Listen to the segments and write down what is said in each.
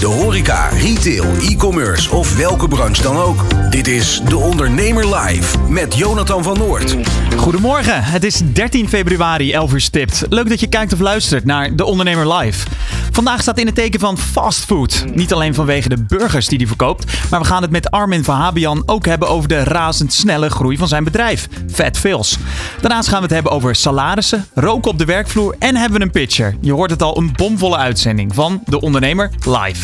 De horeca, retail, e-commerce of welke branche dan ook. Dit is De Ondernemer Live met Jonathan van Noord. Goedemorgen, het is 13 februari, 11 uur stipt. Leuk dat je kijkt of luistert naar De Ondernemer Live. Vandaag staat in het teken van fastfood. Niet alleen vanwege de burgers die hij verkoopt, maar we gaan het met Armin van Habian ook hebben over de razendsnelle groei van zijn bedrijf, Fat Fills. Daarnaast gaan we het hebben over salarissen, roken op de werkvloer en hebben we een pitcher. Je hoort het al, een bomvolle uitzending van De Ondernemer Live.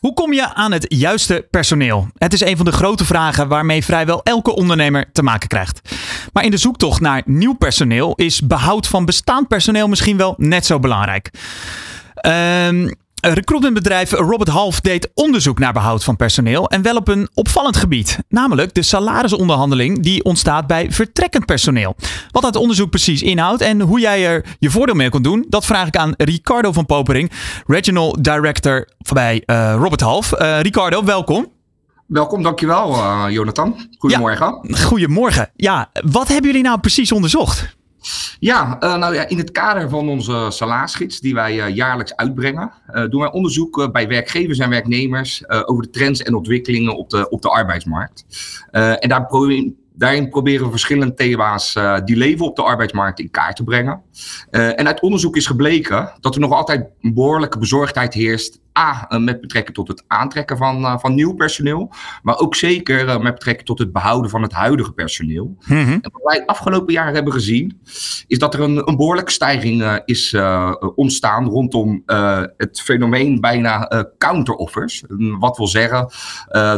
Hoe kom je aan het juiste personeel? Het is een van de grote vragen waarmee vrijwel elke ondernemer te maken krijgt. Maar in de zoektocht naar nieuw personeel is behoud van bestaand personeel misschien wel net zo belangrijk. Ehm recruitmentbedrijf Robert Half deed onderzoek naar behoud van personeel en wel op een opvallend gebied, namelijk de salarisonderhandeling die ontstaat bij vertrekkend personeel. Wat dat onderzoek precies inhoudt en hoe jij er je voordeel mee kunt doen, dat vraag ik aan Ricardo van Popering, Regional Director bij uh, Robert Half. Uh, Ricardo, welkom. Welkom, dankjewel uh, Jonathan. Goedemorgen. Ja, goedemorgen. Ja, wat hebben jullie nou precies onderzocht? Ja, uh, nou ja, in het kader van onze salarisgids die wij uh, jaarlijks uitbrengen, uh, doen wij onderzoek bij werkgevers en werknemers over de trends en ontwikkelingen op de, op de arbeidsmarkt. en daar daarin proberen we verschillende thema's die leven op de arbeidsmarkt in kaart te brengen. en uit onderzoek is gebleken dat er nog altijd een behoorlijke bezorgdheid heerst A, eh, met betrekking tot het aantrekken van, uh, van nieuw personeel, maar ook zeker uh, met betrekking tot het behouden van het huidige personeel. Mm -hmm. En wat wij afgelopen jaar hebben gezien, is dat er een, een behoorlijke stijging is ontstaan rondom het fenomeen bijna counteroffers. Wat wil zeggen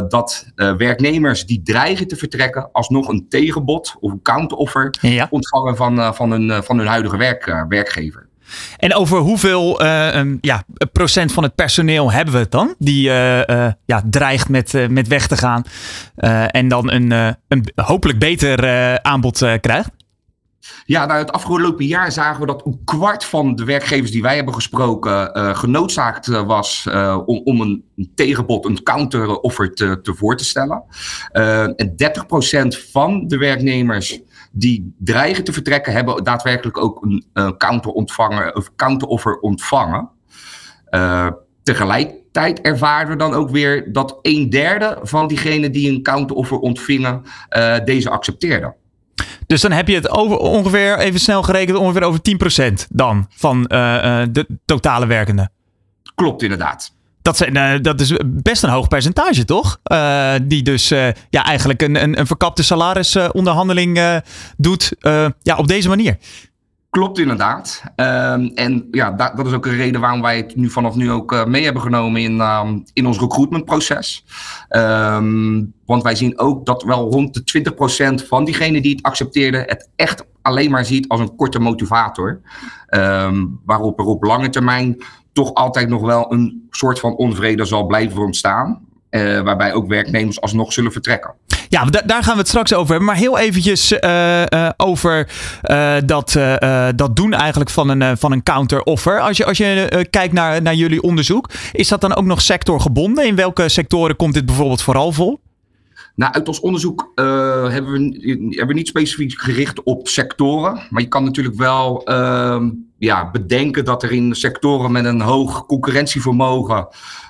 dat werknemers die dreigen te vertrekken alsnog een tegenbod of een counteroffer ja. ontvangen van, van, hun, van hun huidige werk, werkgever. En over hoeveel um, ja, procent van het personeel hebben we het dan? Die uh, uh, ja, dreigt met, met weg te gaan en dan een, een hopelijk beter aanbod krijgt? Ja, nou, het afgelopen jaar zagen we dat een kwart van de werkgevers die wij hebben gesproken genoodzaakt was om, om een, tegenbod, een counteroffer te, te voor te stellen. En 30% van de werknemers die dreigen te vertrekken, hebben daadwerkelijk ook een uh, counter ontvangen, of counteroffer ontvangen. Uh, tegelijkertijd ervaren we dan ook weer dat een derde van diegenen die een counteroffer ontvingen, uh, deze accepteerden. Dus dan heb je het over ongeveer, even snel gerekend, ongeveer over 10% dan van de totale werkenden. Klopt inderdaad. Dat, zijn, uh, dat is best een hoog percentage, toch? Uh, die dus uh, ja, eigenlijk een, een, een verkapte salarisonderhandeling doet ja, op deze manier. Klopt inderdaad. Um, en ja, dat, is ook een reden waarom wij het nu vanaf nu ook mee hebben genomen in, um, in ons recruitmentproces. Um, want wij zien ook dat wel rond de 20% van diegenen die het accepteerden het echt alleen maar ziet als een korte motivator. waarop er op lange termijn toch altijd nog wel een soort van onvrede zal blijven ontstaan. Uh, waarbij ook werknemers alsnog zullen vertrekken. Ja, daar gaan we het straks over hebben. Maar heel eventjes uh, uh, over dat, dat doen eigenlijk van een, van een counter-offer. Als je, als je kijkt naar, naar jullie onderzoek, is dat dan ook nog sectorgebonden? In welke sectoren komt dit bijvoorbeeld vooral voor? Nou, uit ons onderzoek hebben, we, hebben we niet specifiek gericht op sectoren. Maar je kan natuurlijk wel ehm, ja, bedenken dat er in sectoren met een hoog concurrentievermogen.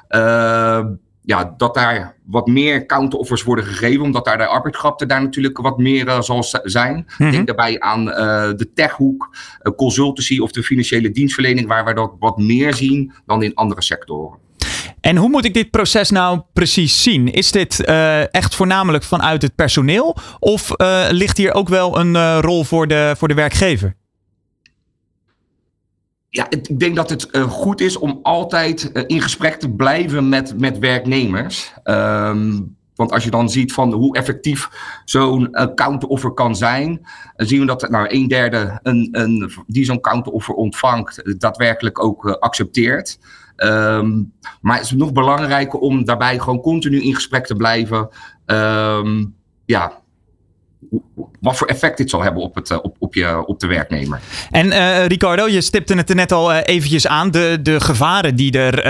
Uh, ja, dat daar wat meer counteroffers worden gegeven, omdat daar de arbeidskrapte daar natuurlijk wat meer uh, zal zijn. Mm -hmm. Denk daarbij aan uh, de techhoek, consultancy of de financiële dienstverlening, waar we dat wat meer zien dan in andere sectoren. En hoe moet ik dit proces nou precies zien? Is dit echt voornamelijk vanuit het personeel? Of ligt hier ook wel een rol voor de, voor de werkgever? Ja, ik denk dat het uh, goed is om altijd uh, in gesprek te blijven met, met werknemers. Um, Want als je dan ziet van hoe effectief zo'n uh, counteroffer kan zijn, zien we dat nou, een derde een, een, die zo'n counteroffer ontvangt, daadwerkelijk ook uh, accepteert. Um, maar het is nog belangrijker om daarbij gewoon continu in gesprek te blijven. Um, ja, wat voor effect dit zal hebben op, het, eh, op, op, je, op de werknemer. En uh, Ricardo, je stipte het er net al uh, eventjes aan. De, de gevaren die er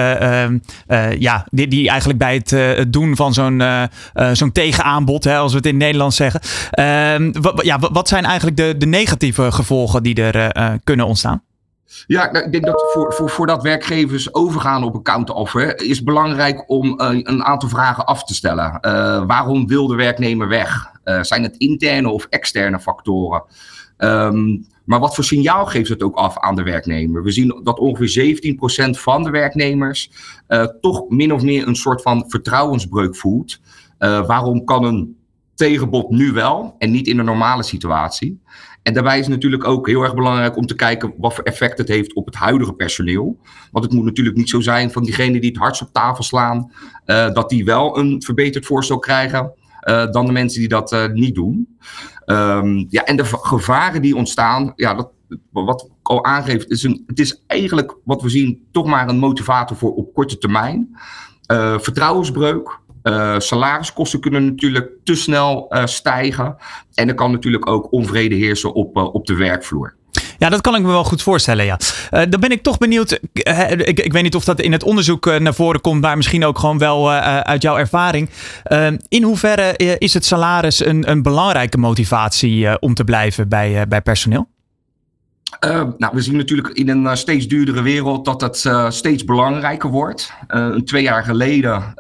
uh, ja, die, die eigenlijk bij het, het doen van zo'n zo'n tegenaanbod, hè, als we het in Nederland zeggen. Ehm, ja, wat zijn eigenlijk de, de negatieve gevolgen die er kunnen ontstaan? Ja, nou, ik denk dat voor, voor, voordat werkgevers overgaan op een counteroffer, is belangrijk om uh, een aantal vragen af te stellen. Uh, waarom wil de werknemer weg? Uh, zijn het interne of externe factoren? Um, maar wat voor signaal geeft het ook af aan de werknemer? We zien dat ongeveer 17% van de werknemers toch min of meer een soort van vertrouwensbreuk voelt. waarom kan een tegenbod nu wel en niet in de normale situatie? En daarbij is natuurlijk ook heel erg belangrijk om te kijken wat voor effect het heeft op het huidige personeel. Want het moet natuurlijk niet zo zijn van diegenen die het hardst op tafel slaan, uh, dat die wel een verbeterd voorstel krijgen uh, dan de mensen die dat uh, niet doen. Um, ja, en de gevaren die ontstaan, ja, dat, wat ik al aangeef, is een, het is eigenlijk wat we zien toch maar een motivator voor op korte termijn. vertrouwensbreuk, uh, salariskosten kunnen natuurlijk te snel uh, stijgen. En er kan natuurlijk ook onvrede heersen op, uh, op de werkvloer. Ja, dat kan ik me wel goed voorstellen, ja. dan ben ik toch benieuwd, ik, ik, weet niet of dat in het onderzoek naar voren komt, maar misschien ook gewoon wel uit jouw ervaring. in hoeverre is het salaris een, een belangrijke motivatie om te blijven bij, bij personeel? Uh, nou, we zien natuurlijk in een uh, steeds duurdere wereld dat het uh, steeds belangrijker wordt. een twee jaar geleden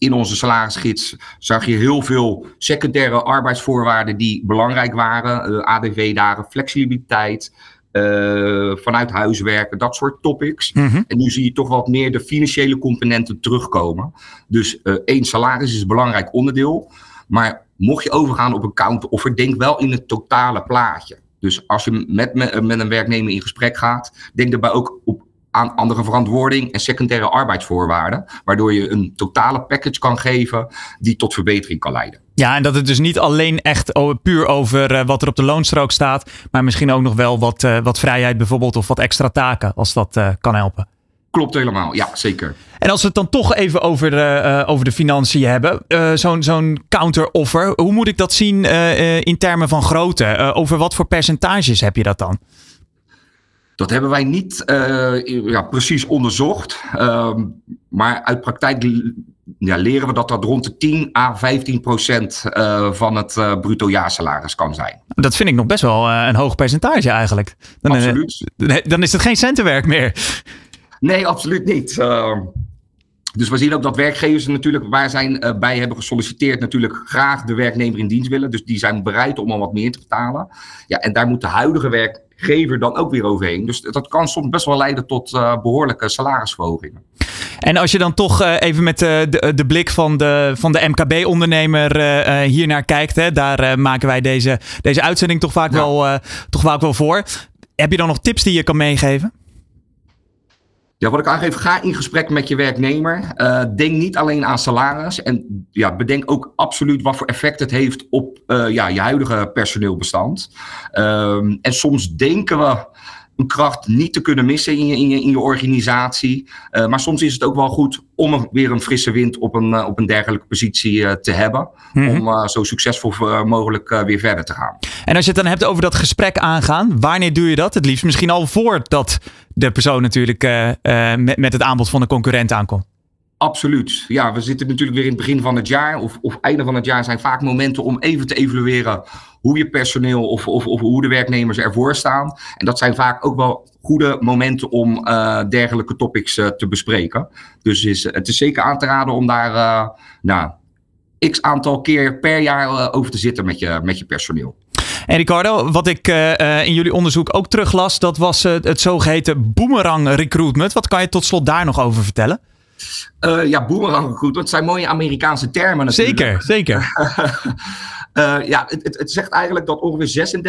in onze salarisgids zag je heel veel secundaire arbeidsvoorwaarden die belangrijk waren. Uh, ADV-dagen, flexibiliteit, uh, vanuit huiswerken, dat soort topics. Mm -hmm. En nu zie je toch wat meer de financiële componenten terugkomen. Dus uh, één, salaris is een belangrijk onderdeel. Maar mocht je overgaan op een counteroffer, denk wel in het totale plaatje. Dus als je met, met, met een werknemer in gesprek gaat, denk daarbij ook op aan andere verantwoording en secundaire arbeidsvoorwaarden. Waardoor je een totale package kan geven die tot verbetering kan leiden. Ja, en dat het dus niet alleen echt puur over uh, wat er op de loonstrook staat. Maar misschien ook nog wel wat, uh, wat vrijheid bijvoorbeeld of wat extra taken als dat uh, kan helpen. Klopt helemaal, ja zeker. En als we het dan toch even over de, over de financiën hebben. Zo'n zo'n counter-offer. Hoe moet ik dat zien in termen van grootte? over wat voor percentages heb je dat dan? Dat hebben wij niet uh, ja, precies onderzocht. Uh, maar uit praktijk ja, leren we dat dat rond de 10 à 15 procent uh, van het uh, bruto jaarsalaris kan zijn. Dat vind ik nog best wel een hoog percentage eigenlijk. Dan, absoluut. dan is het geen centenwerk meer. Nee, absoluut niet. Ehm, dus we zien ook dat werkgevers natuurlijk waar zijn bij hebben gesolliciteerd natuurlijk graag de werknemer in dienst willen. Dus die zijn bereid om al wat meer te betalen. Ja, en daar moet de huidige werkgever dan ook weer overheen. Dus dat kan soms best wel leiden tot uh, behoorlijke salarisverhogingen. En als je dan toch uh, even met de, de, de, blik van de, van de MKB-ondernemer hier naar kijkt, hè, daar maken wij deze, deze uitzending toch vaak, ja. wel, toch vaak wel voor. Heb je dan nog tips die je kan meegeven? Ja, wat ik aangeef, ga in gesprek met je werknemer. Uh, denk niet alleen aan salaris. En ja, bedenk ook absoluut wat voor effect het heeft op uh, ja, je huidige personeelbestand. Um, en soms denken we een kracht niet te kunnen missen in je, in je, in je organisatie. Uh, maar soms is het ook wel goed om een, weer een frisse wind op een, uh, op een dergelijke positie uh, te hebben. Mm -hmm. Om zo succesvol mogelijk weer verder te gaan. En als je het dan hebt over dat gesprek aangaan, wanneer doe je dat? Het liefst misschien al voordat de persoon natuurlijk met, met het aanbod van de concurrent aankomt. Absoluut. Ja, we zitten natuurlijk weer in het begin van het jaar of, of einde van het jaar zijn vaak momenten om even te evalueren hoe je personeel of, of, of hoe de werknemers ervoor staan. En dat zijn vaak ook wel goede momenten om uh, dergelijke topics uh, te bespreken. Dus is, het is zeker aan te raden om daar uh, nou, x aantal keer per jaar over te zitten met je, met je personeel. En Ricardo, wat ik in jullie onderzoek ook teruglas, dat was het zogeheten boomerang recruitment. Wat kan je tot slot daar nog over vertellen? Uh, ja, boomerang recruitment, dat zijn mooie Amerikaanse termen natuurlijk. Zeker, zeker. Uh, ja, het, het, zegt eigenlijk dat ongeveer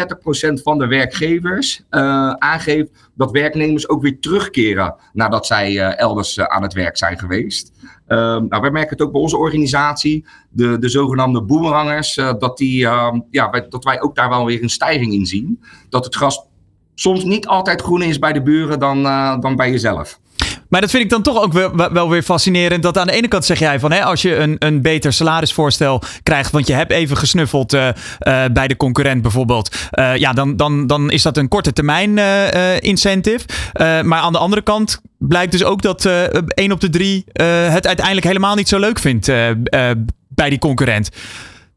36% van de werkgevers uh, aangeeft dat werknemers ook weer terugkeren nadat zij uh, elders aan het werk zijn geweest. Ehm, nou, wij merken het ook bij onze organisatie, de, de zogenaamde boomerangers, dat, die, ehm, ja, wij, dat wij ook daar wel weer een stijging in zien. Dat het gras soms niet altijd groener is bij de buren dan, dan bij jezelf. Maar dat vind ik dan toch ook wel, wel, weer fascinerend. Dat aan de ene kant zeg jij van hè, als je een, een beter salarisvoorstel krijgt, want je hebt even gesnuffeld uh, uh, bij de concurrent bijvoorbeeld. Uh, ja, dan, dan, dan is dat een korte termijn incentive. maar aan de andere kant blijkt dus ook dat één op de drie het uiteindelijk helemaal niet zo leuk vindt bij die concurrent.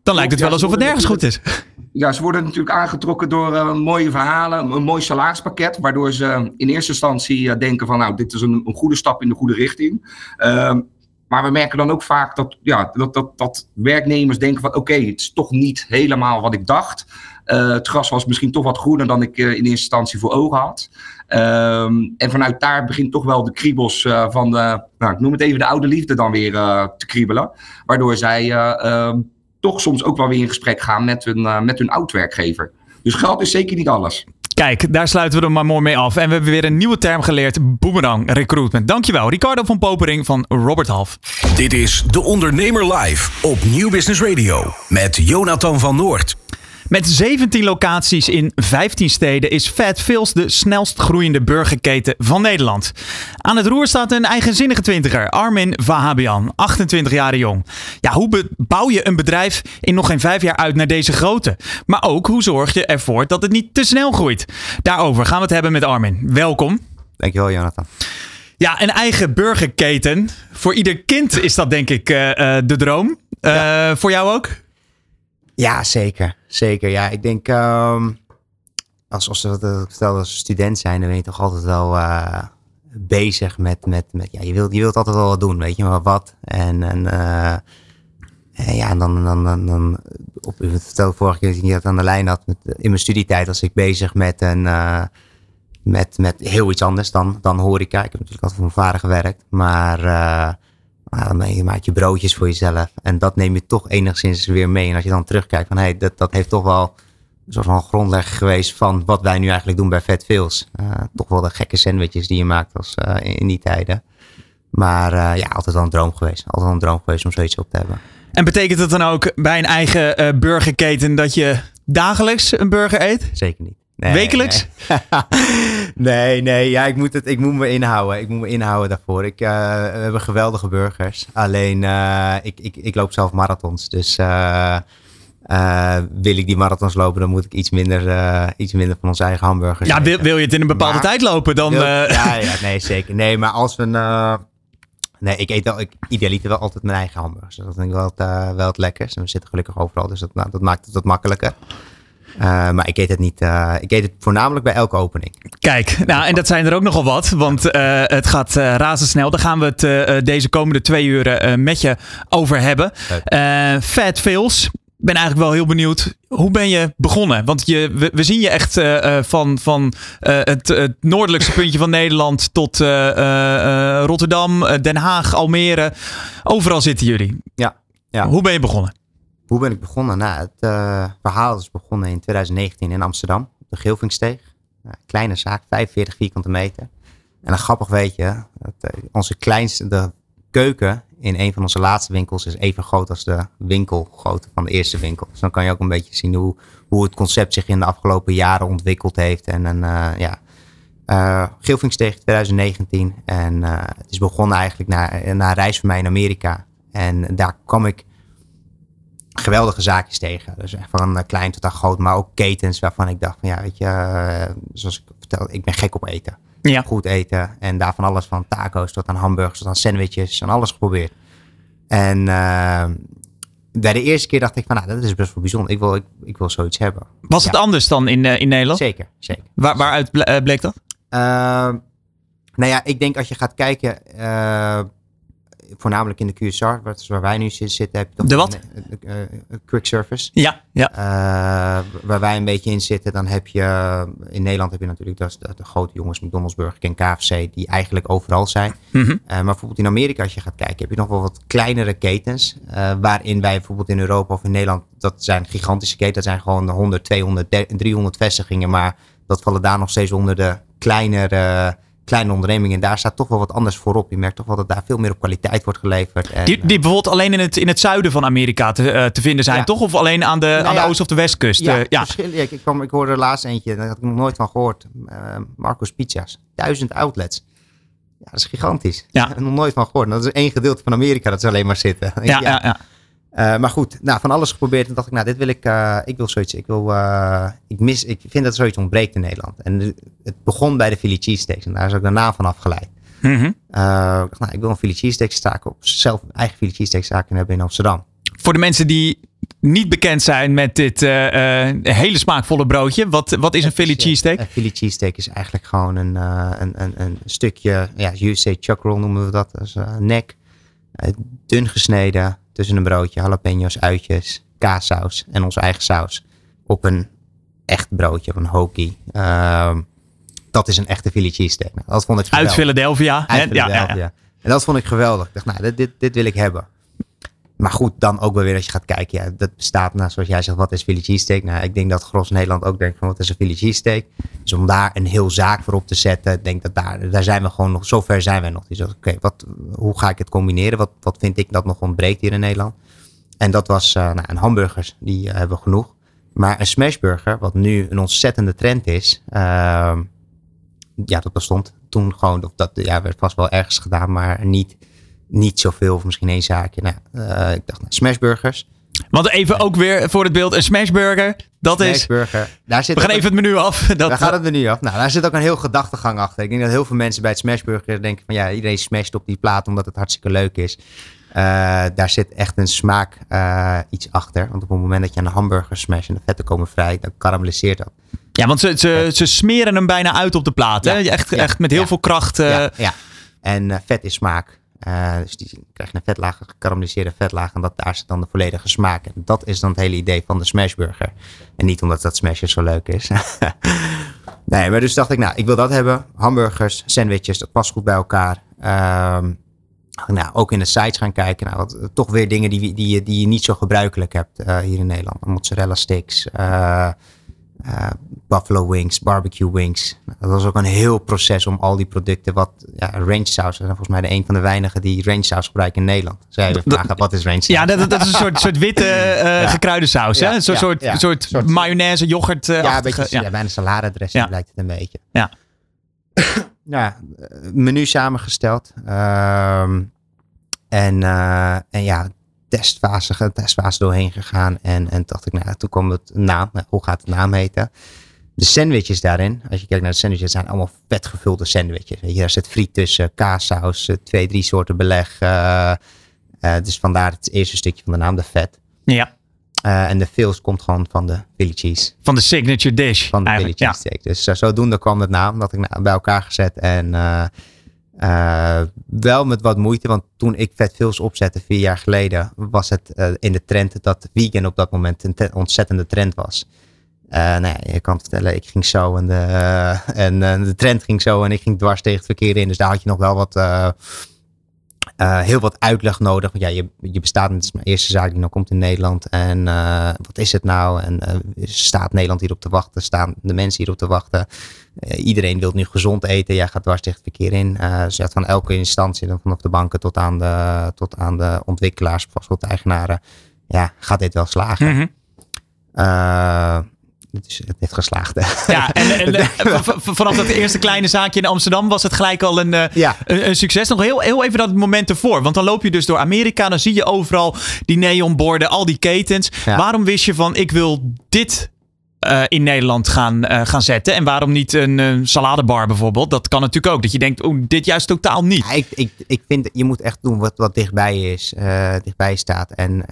Dan lijkt het wel alsof het nergens goed is ja, ze worden natuurlijk aangetrokken door uh, mooie verhalen, een mooi salarispakket, waardoor ze in eerste instantie uh, denken van nou, dit is een, een, goede stap in de goede richting. Uh, maar we merken dan ook vaak dat, ja, dat, dat, dat werknemers denken van oké, het is toch niet helemaal wat ik dacht. Het gras was misschien toch wat groener dan ik in eerste instantie voor ogen had. Ehm, en vanuit daar begint toch wel de kriebels van de, nou, ik noem het even de oude liefde dan weer te kriebelen. Waardoor zij ehm, toch soms ook wel weer in gesprek gaan met hun, uh, met hun oud-werkgever. Dus geld is zeker niet alles. Kijk, daar sluiten we er maar mooi mee af. En we hebben weer een nieuwe term geleerd: boomerang recruitment. Dankjewel, Ricardo van Popering van Robert Half. Dit is De Ondernemer Live op Nieuw Business Radio met Jonathan van Noord. Met 17 locaties in 15 steden is Fat Phil's de snelst groeiende burgerketen van Nederland. Aan het roer staat een eigenzinnige twintiger, Armin Vahabian, 28 jaar jong. Ja, hoe bouw je een bedrijf in nog geen vijf jaar uit naar deze grootte? Maar ook, hoe zorg je ervoor dat het niet te snel groeit? Daarover gaan we het hebben met Armin. Welkom. Dankjewel, Jonathan. Ja, een eigen burgerketen. Voor ieder kind is dat denk ik uh, uh, de droom. Uh, Voor jou ook? Ja, zeker. Zeker. Ja, ik denk, um, als, als we stel als student zijn, dan ben je toch altijd wel uh, bezig met, met, met ja, je wilt, je wilt altijd wel wat doen, weet je, maar wat. En, en, en ja, en dan, dan, dan, dan op, ik vertelde vorige keer dat ik dat aan de lijn had, met, in mijn studietijd was ik bezig met een, uh, met, met heel iets anders dan, dan horeca. Ik heb natuurlijk altijd voor mijn vader gewerkt, maar dan je, maak je broodjes voor jezelf. En dat neem je toch enigszins weer mee. En als je dan terugkijkt van hé, hey, dat, dat heeft toch wel een soort van grondleg geweest van wat wij nu eigenlijk doen bij Fat Fails. Uh, toch wel de gekke sandwiches die je maakt als, uh, in, die tijden. Maar uh, ja, altijd wel een droom geweest. Altijd wel een droom geweest om zoiets op te hebben. En betekent het dan ook bij een eigen burgerketen dat je dagelijks een burger eet? Zeker niet. Nee, Wekelijks? Nee. nee, nee, ja, ik moet, het, ik moet me inhouden. Ik moet me inhouden daarvoor. Ik, uh, we hebben geweldige burgers. Alleen, uh, ik, ik, ik loop zelf marathons. Dus uh, wil ik die marathons lopen, dan moet ik iets minder, iets minder van onze eigen hamburgers Ja, wil, wil je het in een bepaalde maar, tijd lopen, dan... Wil, ja, ja, nee, zeker. Nee, maar als we... nee, ik eet wel, ik idealiter wel altijd mijn eigen hamburgers. Dat vind ik wel het, wel het lekkerst. En we zitten gelukkig overal, dus dat, nou, dat maakt het wat makkelijker. Uh, maar ik eet het niet. Uh, ik eet het voornamelijk bij elke opening. Kijk, nou en dat zijn er ook nogal wat, want uh, het gaat razendsnel. Daar gaan we het deze komende twee uur met je over hebben. Fat Fails. Ik ben eigenlijk wel heel benieuwd. Hoe ben je begonnen? Want je, we, we zien je echt van, van het, het, noordelijkste puntje van Nederland tot Rotterdam, Den Haag, Almere. Overal zitten jullie. Ja, ja. Hoe ben je begonnen? Hoe ben ik begonnen? Nou, het uh, verhaal is begonnen in 2019 in Amsterdam, op de Geelvinksteeg. Uh, kleine zaak, 45 vierkante meter. En een grappig weet je, uh, onze kleinste de keuken in een van onze laatste winkels is even groot als de winkelgrootte van de eerste winkel. Dus dan kan je ook een beetje zien hoe, hoe het concept zich in de afgelopen jaren ontwikkeld heeft. En een, ja, uh, Geelvinksteeg 2019. En het is begonnen eigenlijk na, na een reis van mij in Amerika. En daar kwam ik geweldige zaakjes tegen. Dus van klein tot aan groot, maar ook ketens waarvan ik dacht van ja, weet je, uh, zoals ik vertelde, ik ben gek op eten. Ja. Goed eten en daarvan alles van taco's tot aan hamburgers tot aan sandwiches en alles geprobeerd. En uh, bij de eerste keer dacht ik van nou, dat is best wel bijzonder. Ik wil, ik, ik wil zoiets hebben. Was ja. het anders dan in, uh, in Nederland? Zeker, zeker. Waar, waaruit bleek dat? nou ja, ik denk als je gaat kijken voornamelijk in de QSR, waar wij nu zitten, heb je toch de wat? Een, een, quick service. Ja, ja. Uh, waar wij een beetje in zitten, dan heb je in Nederland heb je natuurlijk de, de, de grote jongens, McDonald's, Burger King, KFC, die eigenlijk overal zijn. Mm -hmm. uh, maar bijvoorbeeld in Amerika, als je gaat kijken, heb je nog wel wat kleinere ketens, uh, waarin wij bijvoorbeeld in Europa of in Nederland, dat zijn gigantische ketens, dat zijn gewoon 100, 200, 300 vestigingen, maar dat vallen daar nog steeds onder de kleinere kleine ondernemingen. En daar staat toch wel wat anders voorop. Je merkt toch wel dat daar veel meer op kwaliteit wordt geleverd. En, Die, die bijvoorbeeld alleen in het, in het zuiden van Amerika te, eh, te vinden zijn, Ja. toch? Of alleen aan de, aan de ja, oost- of de westkust? ja, Eh, ja. verschillen. Ik, ik, kwam, ik hoorde er laatst eentje, daar had ik nog nooit van gehoord. Eh, Marco's Pizza's. Duizend outlets. Ja, dat is gigantisch. Ja. Daar heb ik nog nooit van gehoord. Dat is één gedeelte van Amerika dat ze alleen maar zitten. Ja, ja, ja. Eh, maar goed, nou, van alles geprobeerd. En dacht ik, nou, dit wil ik, eh, ik wil zoiets. Ik wil, eh, ik mis, ik vind dat zoiets ontbreekt in Nederland. En het begon bij de Philly cheesesteaks. En daar is ook de naam van afgeleid. Mhm. Eh, nou, ik wil een Philly cheesesteak staken op zelf een eigen Philly cheesesteak zaken hebben in Amsterdam. Voor de mensen die niet bekend zijn met dit eh, eh, hele smaakvolle broodje, wat, wat is een Philly cheesesteak? Een Philly cheesesteak is eigenlijk gewoon een, een, een, een stukje, ja, USA chuck roll noemen we dat. Eh, nek, dun gesneden, tussen een broodje, jalapeno's, uitjes, kaassaus en onze eigen saus. Op een echt broodje, op een hoagie. Ehm, dat is een echte Philly cheesesteak. Nou, dat vond ik Uit geweldig. Philadelphia. hè? Uit Ja, ja, ja. Philadelphia. En dat vond ik geweldig. Ik dacht, nou, dit, dit, dit wil ik hebben. Maar goed, dan ook wel weer als je gaat kijken. Ja, dat bestaat, nou, zoals jij zegt, wat is Philly cheesesteak? Nou, ik denk dat Gros Nederland ook denkt van, wat is een Philly cheesesteak? Dus om daar een heel zaak voor op te zetten, ik denk dat daar, daar zijn we gewoon nog, zover zijn we nog. Zegt, oké, wat, hoe ga ik het combineren? Wat, wat vind ik dat nog ontbreekt hier in Nederland? En dat was, eh, nou, een hamburgers, die eh, hebben we genoeg. Maar een smashburger, wat nu een ontzettende trend is, ehm, ja, dat bestond toen gewoon, of dat ja, werd vast wel ergens gedaan, maar niet, niet zoveel, of misschien één zaakje. Nou, eh, ik dacht, nou, smashburgers. Want even ook weer voor het beeld, een smashburger, dat is... Smashburger. Daar zit We gaan even het menu af. Dat, daar gaat het er nu af. Nou, daar zit ook een heel gedachtegang achter. Ik denk dat heel veel mensen bij het smashburger denken van ja, iedereen smasht op die plaat omdat het hartstikke leuk is. Eh, daar zit echt een smaak eh, iets achter. Want op het moment dat je een hamburger smash en de vetten komen vrij, dan karamelliseert dat. Ja, want ze, ze, ze smeren hem bijna uit op de plaat. Hè? Ja, Echt, ja, echt met heel ja. veel kracht. eh, ja, ja. En eh, vet is smaak. Eh, dus die krijg je een vetlaag, een gekarameliseerde vetlaag. En dat, daar zit dan de volledige smaak. En dat is dan het hele idee van de smashburger. En niet omdat dat smasher zo leuk is. nee, maar dus dacht ik, nou, ik wil dat hebben. Hamburgers, sandwiches, dat past goed bij elkaar. Ehm, nou, ook in de sites gaan kijken. Nou, wat, toch weer dingen die, die, je- die je niet zo gebruikelijk hebt eh, hier in Nederland. Mozzarella sticks, eh, buffalo wings, barbecue wings. Nou, dat was ook een heel proces om al die producten, wat ja, range saus. En volgens mij de een van de weinigen die range saus gebruiken in Nederland. Zij we vragen, wat is range saus? Ja, dat, dat is een soort, soort witte Ja. gekruide saus. hè? Een soort, soort, soort, mayonaise, yoghurt. eh, Ja, een beetje, ja. bijna saladedressing Ja. lijkt het een beetje. Ja. ja, eh, menu samengesteld. Ehm, en, en ja, testfase, testfase doorheen gegaan. En, en dacht ik, nou, toen kwam het naam. Nou, hoe gaat het naam heten? De sandwiches daarin, als je kijkt naar de sandwiches, zijn allemaal vetgevulde sandwiches. Weet je, daar zit friet tussen, kaassaus, eh, twee, drie soorten beleg. eh, eh, dus vandaar het eerste stukje van de naam, de vet. ja, en de veals komt gewoon van de Philly cheese van de signature dish. van de Philly eigenlijk. Ja. cheesesteak. Dus zodoende kwam het naam. Dat ik nou, bij elkaar gezet. En eh, wel met wat moeite. Want toen ik Vet Veels opzette vier jaar geleden. Was het eh, in de trend dat vegan op dat moment een te- ontzettende trend was. Eh nou ja, je kan vertellen, ik ging zo en, de, en de trend ging zo en ik ging dwars tegen het verkeer in. Dus daar had je nog wel wat, eh, heel wat uitleg nodig. Want ja, je, je bestaat, het is mijn eerste zaak die nog komt in Nederland. En eh, wat is het nou? En eh, staat Nederland hierop te wachten? Staan de mensen hierop te wachten? Iedereen wil nu gezond eten. Jij gaat dwars tegen het verkeer in. Dus van elke instantie, dan vanaf de banken tot aan de, tot aan de ontwikkelaars, vastgoedeigenaren. Ja, gaat dit wel slagen? Eh, het, is, heeft geslaagd. hè? Ja, en, en, eh, vanaf dat eerste kleine zaakje in Amsterdam was het gelijk al een, eh, Ja. een, een succes. Nog heel, heel even dat moment ervoor. Want dan loop je dus door Amerika. Dan zie je overal die neonborden, al die ketens. Ja. Waarom wist je van ik wil dit eh, in Nederland gaan, eh, gaan zetten? En waarom niet een saladebar bijvoorbeeld? Dat kan natuurlijk ook. Dat je denkt, oh, dit juist totaal niet. Ik, ik, ik vind, je moet echt doen wat, wat dichtbij is, eh, dichtbij staat. En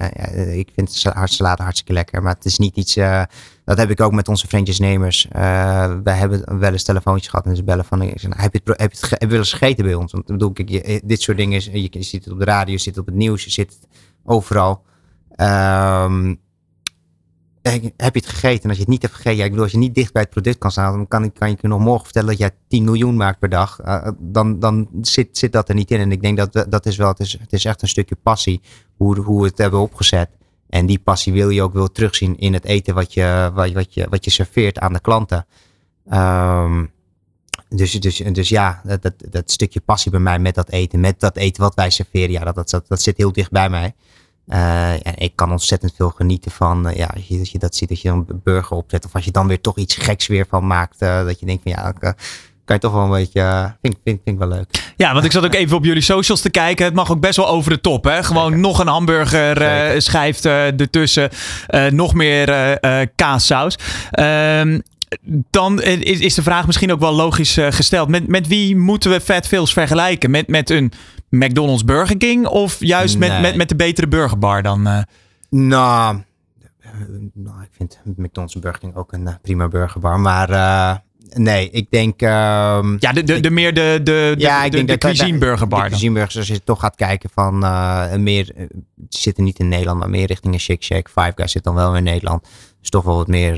ik vind salade hartstikke lekker, maar het is niet iets, dat heb ik ook met onze. Eh, wij hebben wel eens telefoontjes gehad en ze bellen van, ik zeg, nou, heb, je het, heb, je het, wel eens gegeten bij ons? Want ik bedoel, kijk, je, dit soort dingen, je, je ziet het op de radio, je het op het nieuws, je zit overal. Ehm, heb je het gegeten? En als je het niet hebt gegeten, ik bedoel, als je niet dicht bij het product kan staan, dan kan ik, kan ik je nog morgen vertellen dat jij 10 miljoen maakt per dag. Eh, dan dan zit, zit dat er niet in. En ik denk dat dat is wel, het is, het is echt een stukje passie hoe, hoe we het hebben opgezet. En die passie wil je ook wel terugzien in het eten wat je, wat, wat je, wat je serveert aan de klanten. Ehm, dus, dus, dus ja, dat, dat, dat, stukje passie bij mij met dat eten, met dat eten wat wij serveren, ja, dat, dat, dat, zit heel dicht bij mij. Uh, en ik kan ontzettend veel genieten van, uh, ja, als je, als je, dat ziet, dat je een burger opzet. Of als je dan weer toch iets geks weer van maakt. Uh, dat je denkt van ja, kan je toch wel een beetje, vind, vind, vind ik wel leuk. Ja, want ik zat ook even op jullie socials te kijken. Het mag ook best wel over de top, hè. Gewoon nog een hamburger schijft ertussen. nog meer kaassaus. Ehm, dan is, is de vraag misschien ook wel logisch gesteld. Met, met wie moeten we Fat Phil's vergelijken? Met, met een McDonald's Burger King of juist met, met, met de betere burgerbar dan? Uh... Nou, nou, ik vind McDonald's Burger King ook een prima burgerbar. Maar uh, nee, ik denk... Uh, ja, de, de, de meer de, de, ja, de, ik denk de, cuisine burgerbar. De cuisine burgers, als je toch gaat kijken van meer... zitten niet in Nederland, maar meer richting een Shake Shack. Five Guys zit dan wel in Nederland. Dus toch wel wat meer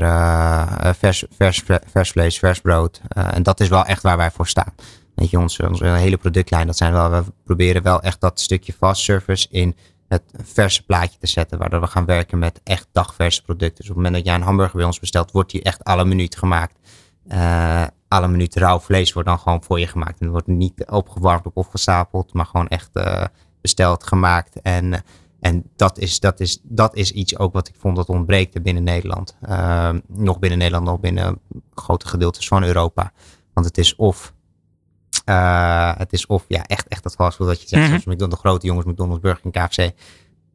vers, vers, vers vlees, vers brood. en dat is wel echt waar wij voor staan. Weet je, onze, hele productlijn, dat zijn wel, we proberen wel echt dat stukje fast service in het verse plaatje te zetten. Waardoor we gaan werken met echt dagverse producten. Dus op het moment dat jij een hamburger bij ons bestelt, wordt die echt alle minuut gemaakt. Uh, alle minuut rauw vlees wordt dan gewoon voor je gemaakt. En wordt niet opgewarmd of opgestapeld, maar gewoon echt uh, besteld, gemaakt. En, en dat, is, dat, is, dat is iets ook wat ik vond dat ontbreekt binnen Nederland. Uh, nog binnen Nederland, nog binnen grote gedeeltes van Europa. Want het is of uh, het is of ja, echt, echt dat fastfood wat je zegt. -hmm. Zoals McDonald's, de grote jongens, McDonald's, Burger King, KFC.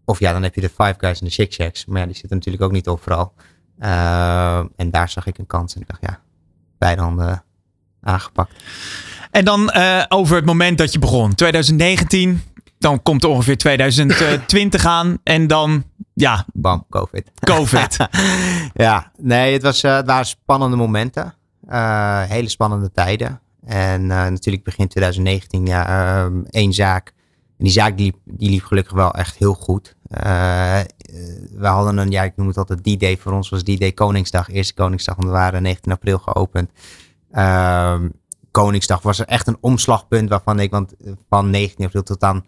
Of ja, dan heb je de Five Guys en de Shake Shacks. Maar ja, die zitten natuurlijk ook niet overal. Uh, en daar zag ik een kans. En ik dacht, ja, beide handen aangepakt. En dan uh, over het moment dat je begon. 2019, dan komt er ongeveer 2020 aan. En dan, ja. Bam, COVID. COVID. ja, nee, het, was, het waren spannende momenten. hele spannende tijden. En uh, natuurlijk begin 2019, ja, uh, één zaak. En die zaak die liep, die liep gelukkig wel echt heel goed. Uh, we hadden een, ja, ik noem het altijd D-Day. Voor ons was D-Day Koningsdag, eerste Koningsdag. Want we waren 19 april geopend. Ehm, Koningsdag was er echt een omslagpunt waarvan ik, want van 19 april tot aan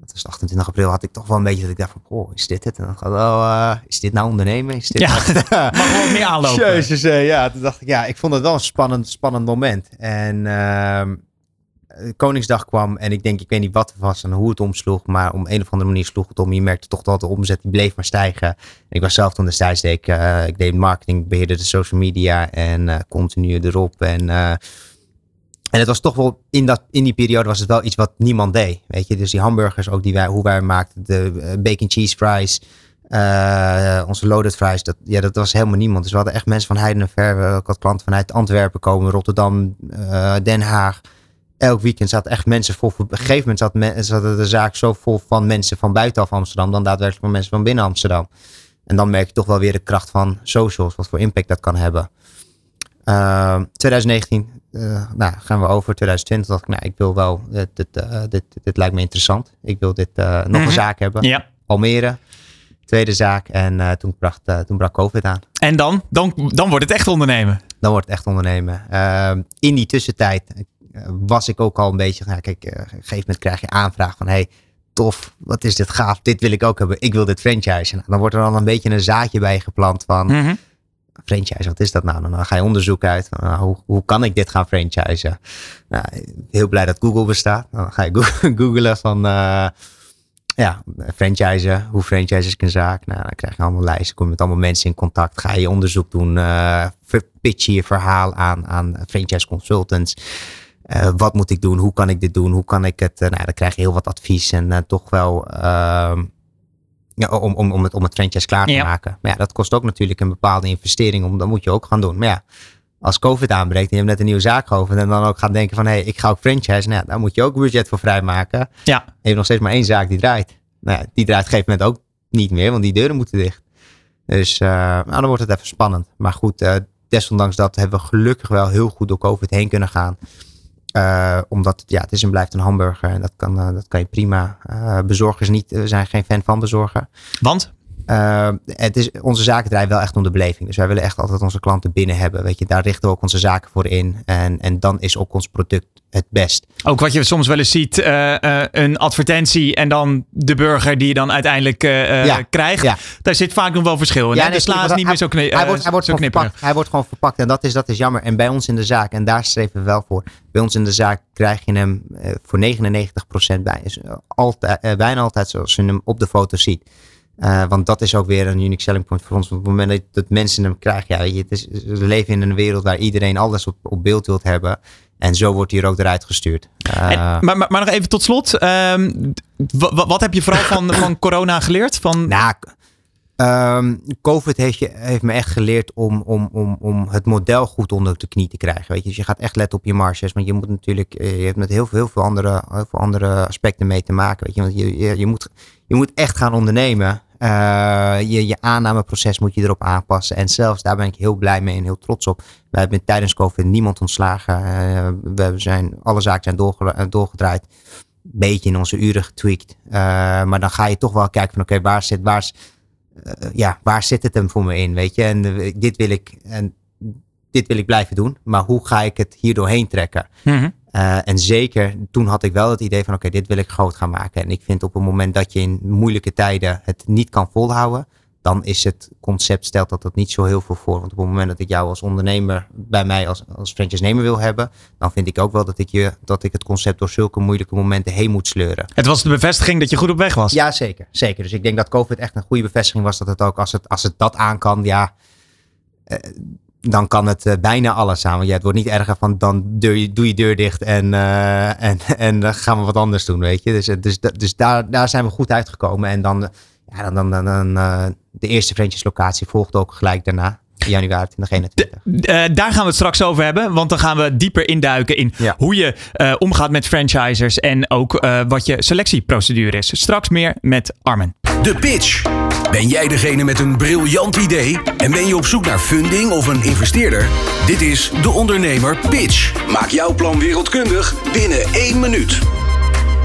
dat was 28 april, had ik toch wel een beetje dat ik dacht van, oh, is dit het? En dan gaat, oh, uh, is dit nou ondernemen? Is dit ja, mag wel meer aanlopen. Jezus, uh, ja, toen dacht ik, ja, ik vond het wel een spannend, spannend moment. En uh, Koningsdag kwam en ik denk, ik weet niet wat het was en hoe het omsloeg, maar om een of andere manier sloeg het om. Je merkte toch dat de omzet die bleef maar stijgen. En ik was zelf toen destijds, deed ik, ik deed marketing, beheerde de social media en continu erop en en het was toch wel, in, dat, in die periode was het wel iets wat niemand deed. Weet je, dus die hamburgers ook die wij, hoe wij maakten, de uh, bacon cheese fries, uh, onze loaded fries, dat, ja, dat was helemaal niemand. Dus we hadden echt mensen van heiden en ver. Ik had klanten vanuit Antwerpen komen, Rotterdam, uh, Den Haag. Elk weekend zaten echt mensen vol. Op een gegeven moment zat, men, zat de zaak zo vol van mensen van buitenaf Amsterdam dan daadwerkelijk van mensen van binnen Amsterdam. En dan merk je toch wel weer de kracht van socials, wat voor impact dat kan hebben. 2019 uh, nou, gaan we over 2020. dacht ik, nou, ik wil wel, dit, dit, uh, dit, dit, lijkt me interessant. Ik wil dit nog een zaak hebben. Ja. Almere, tweede zaak. En toen, bracht, toen brak COVID aan. En dan? dan? Dan wordt het echt ondernemen. Dan wordt het echt ondernemen. in die tussentijd was ik ook al een beetje, nou, kijk, op een gegeven moment krijg je aanvraag van, hey, tof, wat is dit gaaf, dit wil ik ook hebben, ik wil dit franchise. Nou, dan wordt er dan een beetje een zaadje bij geplant van, -hmm franchise, wat is dat nou? Dan ga je onderzoek uit. Nou, hoe, hoe kan ik dit gaan franchisen? Nou, heel blij dat Google bestaat. Dan ga je googlen van uh, ja, franchisen, hoe franchise is een zaak. Nou, dan krijg je allemaal lijsten, kom je met allemaal mensen in contact. Ga je onderzoek doen, uh, pitch je verhaal aan, aan franchise consultants. Wat moet ik doen? Hoe kan ik dit doen? Hoe kan ik het? nou, dan krijg je heel wat advies en toch wel ehm, ja, om, om, om, het, om het franchise klaar te maken. Maar ja, dat kost ook natuurlijk een bepaalde investering. Om, dat moet je ook gaan doen. Maar ja, als COVID aanbreekt en je hebt net een nieuwe zaak geopend. En dan ook gaan denken van, hé, hey, ik ga ook franchise. Nou daar moet je ook budget voor vrijmaken. Ja. Je hebt nog steeds maar één zaak die draait. Nou ja, die draait op een gegeven moment ook niet meer, want die deuren moeten dicht. Dus uh, nou, dan wordt het even spannend. Maar goed, uh, desondanks dat hebben we gelukkig wel heel goed door COVID heen kunnen gaan. Uh, omdat ja, het is en blijft een hamburger en dat kan, uh, dat kan je prima. Uh, bezorgers niet, zijn geen fan van bezorgen. Want? Uh, het is, onze zaken draaien wel echt om de beleving. Dus wij willen echt altijd onze klanten binnen hebben. Weet je, daar richten we ook onze zaken voor in. En, en dan is ook ons product het best. Ook wat je soms wel eens ziet, uh, uh, een advertentie en dan de burger die je dan uiteindelijk ja, krijgt. Ja. Daar zit vaak nog wel verschil in. Ja, nee, de sla is niet meer zo, kni hij wordt, hij wordt zo verpakt. Hij wordt gewoon verpakt en dat is, dat is jammer. En bij ons in de zaak, en daar streven we wel voor. Bij ons in de zaak krijg je hem voor 99% bij. Is altijd, bijna altijd zoals je hem op de foto ziet. Uh, want dat is ook weer een unique selling point voor ons. op het moment dat, mensen hem krijgen, ja, weet je, het is, we leven in een wereld waar iedereen alles op, op beeld wilt hebben. En zo wordt hier ook eruit gestuurd. Uh, en, maar, maar, maar, nog even tot slot. Um, wat heb je vooral van, van corona geleerd? Van... Nou, um, COVID heeft, je, heeft me echt geleerd om, om, om, om het model goed onder de knie te krijgen. Weet je? Dus je gaat echt letten op je marges. Want je moet natuurlijk, eh, je hebt met heel veel, heel veel, andere, heel veel andere aspecten mee te maken. Weet je? Want je, je, je, moet, je moet echt gaan ondernemen. Uh, je, je aannameproces moet je erop aanpassen. En zelfs daar ben ik heel blij mee en heel trots op. We hebben tijdens COVID niemand ontslagen. Uh, we zijn, alle zaken zijn eh, doorgedraaid. Beetje in onze uren getweakt. Maar dan ga je toch wel kijken van oké, waar zit, waar, ja, waar zit het hem voor me in? Weet je, en dit wil ik. En dit wil ik blijven doen, maar hoe ga ik het hier doorheen trekken? Mm. Uh, en zeker toen had ik wel het idee van oké, dit wil ik groot gaan maken. En ik vind op het moment dat je in moeilijke tijden het niet kan volhouden, dan is het concept, stelt dat dat niet zo heel veel voor. Want op het moment dat ik jou als ondernemer bij mij als, als franchise-nemer wil hebben, dan vind ik ook wel dat ik, je, dat ik het concept door zulke moeilijke momenten heen moet sleuren. Het was de bevestiging dat je goed op weg was. Ja, zeker. zeker. Dus ik denk dat COVID echt een goede bevestiging was dat het ook, als het, als het dat aan kan, ja. Uh, dan kan het uh, bijna alles samen. Ja, het wordt niet erger van dan doe je, doe je deur dicht en, uh, en, en dan gaan we wat anders doen, weet je. Dus, dus, dus daar, daar zijn we goed uitgekomen. En dan, ja, dan, dan, dan, dan uh, de eerste Vriendjeslocatie volgde ook gelijk daarna. Januari 2021. De, daar gaan we het straks over hebben. Want dan gaan we dieper induiken in ja. hoe je omgaat met franchisers. En ook wat je selectieprocedure is. Straks meer met Armen. De pitch. Ben jij degene met een briljant idee en ben je op zoek naar funding of een investeerder? Dit is De Ondernemer Pitch. Maak jouw plan wereldkundig binnen één minuut.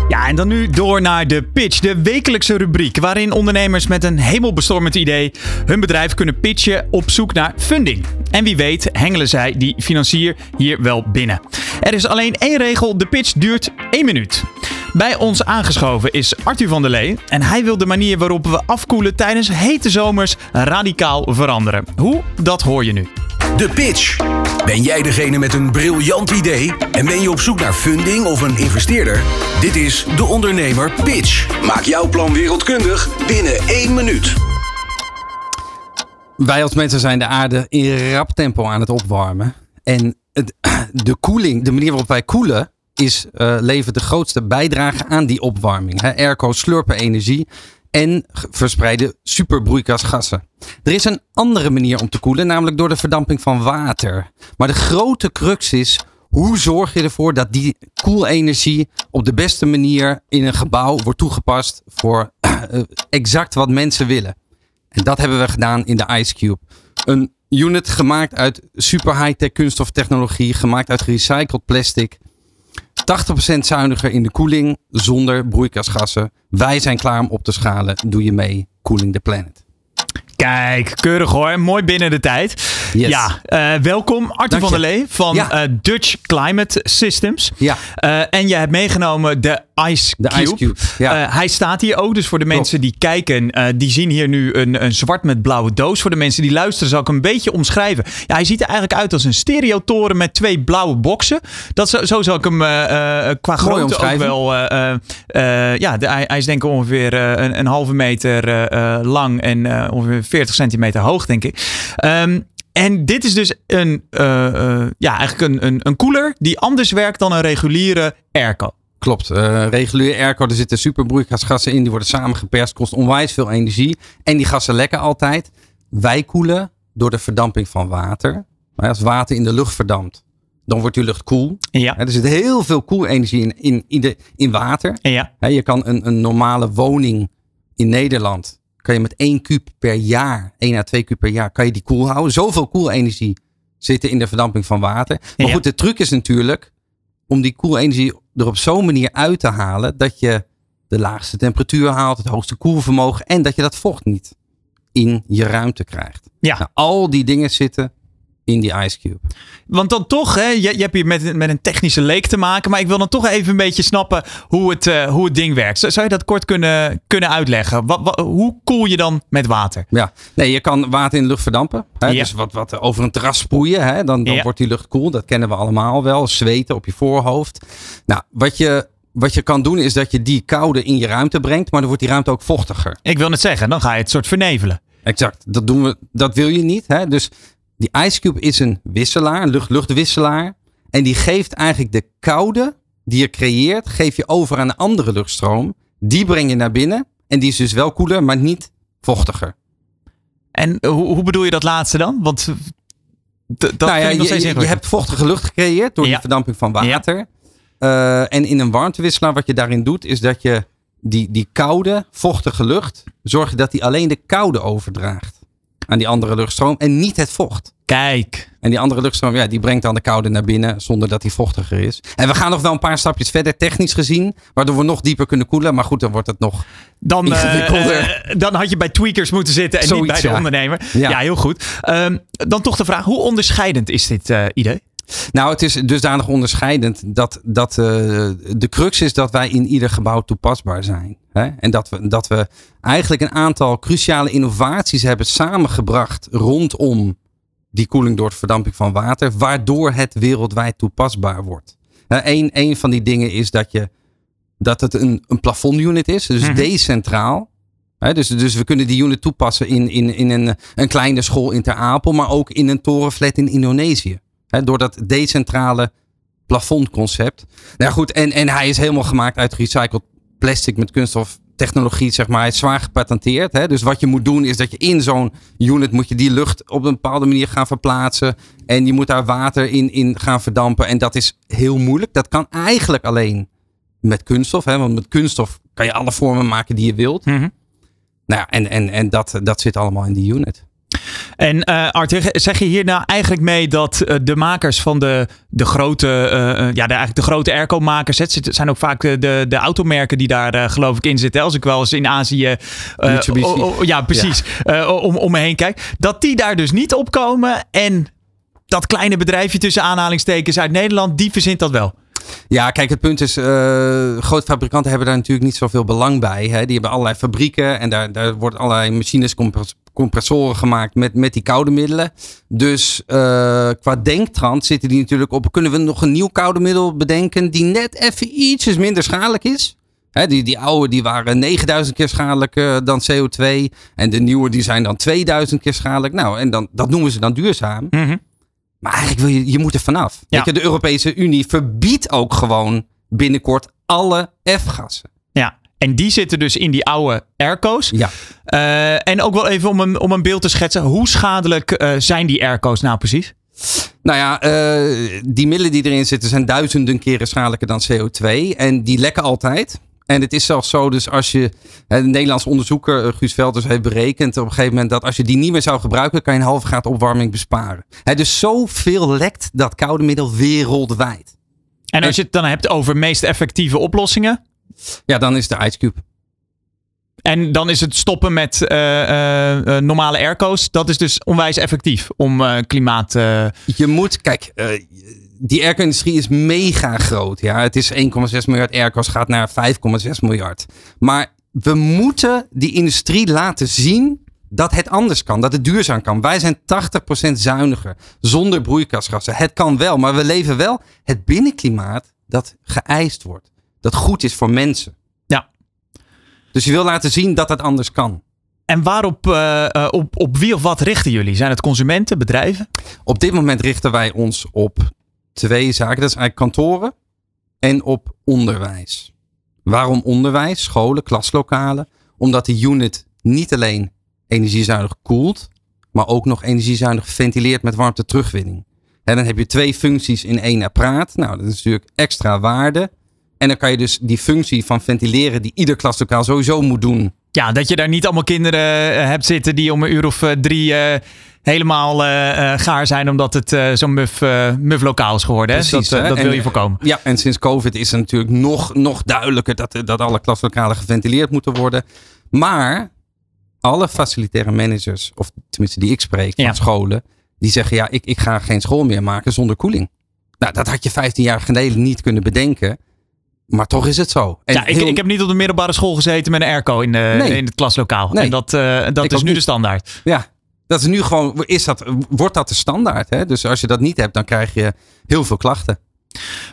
Ja, en dan nu door naar de pitch, de wekelijkse rubriek waarin ondernemers met een hemelbestormend idee hun bedrijf kunnen pitchen op zoek naar funding. En wie weet hengelen zij die financier hier wel binnen. Er is alleen één regel, de pitch duurt één minuut. Bij ons aangeschoven is Arthur van der Lee en hij wil de manier waarop we afkoelen tijdens hete zomers radicaal veranderen. Hoe? Dat hoor je nu. De pitch. Ben jij degene met een briljant idee en ben je op zoek naar funding of een investeerder? Dit is De Ondernemer Pitch. Maak jouw plan wereldkundig binnen één minuut. Wij als mensen zijn de aarde in rap tempo aan het opwarmen. En de koeling, de manier waarop wij koelen, is, uh, levert de grootste bijdrage aan die opwarming. He, ergo slurpen energie en verspreiden superbroeikasgassen. Er is een andere manier om te koelen, namelijk door de verdamping van water. Maar de grote crux is, hoe zorg je ervoor dat die koelenergie op de beste manier in een gebouw wordt toegepast voor uh, exact wat mensen willen? En dat hebben we gedaan in de Ice Cube. Een unit gemaakt uit super high-tech kunststoftechnologie, gemaakt uit gerecycled plastic. 80% zuiniger in de koeling zonder broeikasgassen. Wij zijn klaar om op te schalen. Doe je mee? Cooling the Planet. Kijk, keurig hoor. Mooi binnen de tijd. Yes. Ja, uh, welkom Arthur van der Lee van ja. uh, Dutch Climate Systems. Ja. Uh, en je hebt meegenomen de Ice Cube. De Ice Cube ja. hij staat hier ook, dus voor de mensen die kijken, die zien hier nu een, een zwart met blauwe doos. Voor de mensen die luisteren zal ik hem een beetje omschrijven. Ja, hij ziet er eigenlijk uit als een stereotoren met twee blauwe boxen. Dat, zo, zo zal ik hem qua grootte ook wel... ja, de, hij, hij, is denk ik ongeveer een, een halve meter lang en ongeveer 40 centimeter hoog, denk ik. Um, en dit is dus een, uh, uh, ja, eigenlijk een, een, een koeler die anders werkt dan een reguliere airco. Klopt. Uh, reguliere airco, er zitten superbroeikasgassen in. Die worden samengeperst, kost onwijs veel energie. En die gassen lekken altijd. Wij koelen door de verdamping van water. Maar als water in de lucht verdampt, dan wordt die lucht koel. Ja. Er zit heel veel koelenergie in, in, in, de, in water. Ja. Je kan een, een normale woning in Nederland kan je met 1 kub per jaar, 1 à 2 kub per jaar, kan je die koel houden. Zoveel koelenergie zit in de verdamping van water. Maar ja. goed, de truc is natuurlijk om die koelenergie er op zo'n manier uit te halen dat je de laagste temperatuur haalt, het hoogste koelvermogen en dat je dat vocht niet in je ruimte krijgt. Ja. Nou, al die dingen zitten in die Ice Cube. Want dan toch, hè, je, je hebt hier met, met een technische leek te maken. Maar ik wil dan toch even een beetje snappen hoe het, eh, hoe het ding werkt. Zou je dat kort kunnen, kunnen uitleggen? Wat, wat, hoe koel je dan met water? Ja, nee, je kan water in de lucht verdampen. Hè? Ja. Dus wat, wat over een terras sproeien, hè? dan, dan Ja. wordt die lucht koel. Dat kennen we allemaal wel. Zweten op je voorhoofd. Nou, wat je, wat je kan doen is dat je die koude in je ruimte brengt. Maar dan wordt die ruimte ook vochtiger. Ik wil net zeggen, dan ga je het soort vernevelen. Exact. Dat, doen we, dat wil je niet. Hè? Dus die Ice Cube is een wisselaar, een lucht-luchtwisselaar. En die geeft eigenlijk de koude die je creëert, geef je over aan een andere luchtstroom. Die breng je naar binnen. En die is dus wel koeler, maar niet vochtiger. En hoe, hoe bedoel je dat laatste dan? Want eh, dat nou ja, nog je, je, je hebt vochtige lucht gecreëerd door Ja. die verdamping van water. Eh, en in een warmtewisselaar, wat je daarin doet, is dat je die, die koude, vochtige lucht, zorg je dat die alleen de koude overdraagt aan die andere luchtstroom en niet het vocht. Kijk. En die andere luchtstroom, ja, die brengt dan de koude naar binnen zonder dat die vochtiger is. En we gaan nog wel een paar stapjes verder, technisch gezien, waardoor we nog dieper kunnen koelen. Maar goed, dan wordt het nog. Dan, eh, Ingewikkelder. eh, dan had je bij tweakers moeten zitten en niet bij de ja. ondernemer. Ja, Ja. heel goed. Ehm, dan toch de vraag, hoe onderscheidend is dit eh, idee? Nou, het is dusdanig onderscheidend dat, dat de crux is dat wij in ieder gebouw toepasbaar zijn. Hè? En dat we, dat we eigenlijk een aantal cruciale innovaties hebben samengebracht rondom die koeling door de verdamping van water, waardoor het wereldwijd toepasbaar wordt. Eén een van die dingen is dat, je, dat het een, een plafondunit is, dus Mhm. decentraal. Dus, dus we kunnen die unit toepassen in, in, in een, een kleine school in Ter Apel, maar ook in een torenflat in Indonesië. Door dat decentrale plafondconcept. Nou ja, goed, en, en hij is helemaal gemaakt uit recycled plastic met kunststoftechnologie, zeg maar. Is zwaar gepatenteerd. Hè? Dus wat je moet doen is dat je in zo'n unit moet je die lucht op een bepaalde manier gaan verplaatsen. En je moet daar water in, in gaan verdampen. En dat is heel moeilijk. Dat kan eigenlijk alleen met kunststof. Hè? Want met kunststof kan je alle vormen maken die je wilt. Nou ja, en, en, en dat, dat zit allemaal in die unit. En Art, zeg je hier nou eigenlijk mee dat eh, de makers van de, de grote, eh, ja, de, eigenlijk de grote airco-makers, het zijn ook vaak de, de, automerken die daar geloof ik in zitten. Als ik wel eens in Azië, ja precies, om, om me heen kijk, dat die daar dus niet opkomen en dat kleine bedrijfje tussen aanhalingstekens uit Nederland, die verzint dat wel. Ja, kijk, het punt is, eh grote fabrikanten hebben daar natuurlijk niet zoveel belang bij. Hè. Die hebben allerlei fabrieken en daar, daar worden allerlei machines, compressoren gemaakt met, met die koude middelen. Dus eh, qua denktrand zitten die natuurlijk op, kunnen we nog een nieuw koude middel bedenken die net even ietsjes minder schadelijk is? Hè, die, die oude die waren 9000 keer schadelijker dan CO2 en de nieuwe die zijn dan 2000 keer schadelijk. Nou, en dan, dat noemen ze dan duurzaam. Maar eigenlijk wil je, je moet er vanaf. Ja. Weet je, de Europese Unie verbiedt ook gewoon binnenkort alle F-gassen. En die zitten dus in die oude airco's. Ja. Eh, en ook wel even om een, om een beeld te schetsen. Hoe schadelijk eh, zijn die airco's nou precies? Nou ja, eh, die middelen die erin zitten zijn duizenden keren schadelijker dan CO2. En die lekken altijd. En het is zelfs zo, dus als je, hè, de Nederlandse onderzoeker Guus Velders heeft berekend op een gegeven moment dat als je die niet meer zou gebruiken, kan je een halve graad opwarming besparen. Hè, dus zoveel lekt dat koude middel wereldwijd. En als je het dan hebt over meest effectieve oplossingen. Ja, dan is de Ice Cube. En dan is het stoppen met eh, eh, eh, normale airco's. Dat is dus onwijs effectief om klimaat. Je moet, kijk, die airco-industrie is mega groot. Ja? Het is 1,6 miljard airco's, gaat naar 5,6 miljard. Maar we moeten die industrie laten zien dat het anders kan, dat het duurzaam kan. Wij zijn 80% zuiniger, zonder broeikasgassen. Het kan wel, maar we leven wel het binnenklimaat dat geëist wordt. Dat goed is voor mensen. ja. Dus je wil laten zien dat het anders kan. En waarop, eh, eh, op, op wie of wat richten jullie? Zijn het consumenten, bedrijven? Op dit moment richten wij ons op twee zaken. Dat is eigenlijk kantoren en op onderwijs. Waarom onderwijs? Scholen, klaslokalen. Omdat de unit niet alleen energiezuinig koelt, maar ook nog energiezuinig ventileert met warmte terugwinning. En dan heb je twee functies in één apparaat. Nou, dat is natuurlijk extra waarde. En dan kan je dus die functie van ventileren, die ieder klaslokaal sowieso moet doen, Ja, dat je daar niet allemaal kinderen eh, hebt zitten die om een uur of eh, drie eh, helemaal gaar zijn omdat het zo'n muf, muf lokaal is geworden. Precies, dat dat En- wil je voorkomen. Ja, en sinds COVID is het natuurlijk nog, nog duidelijker dat, dat alle klaslokalen geventileerd moeten worden. Maar alle facilitaire managers, of tenminste die ik spreek van Ja. scholen, die zeggen ja, ik, ik ga geen school meer maken zonder koeling. Nou, dat had je 15 jaar geleden niet kunnen bedenken. Maar toch is het zo. En ja, ik, heel- ik heb niet op de middelbare school gezeten met een airco in, de, Nee. in het klaslokaal. Nee. En dat, eh, dat Ik is nu niet. de standaard. Ja, dat is nu gewoon, is dat, wordt dat de standaard. Hè? Dus als je dat niet hebt, dan krijg je heel veel klachten.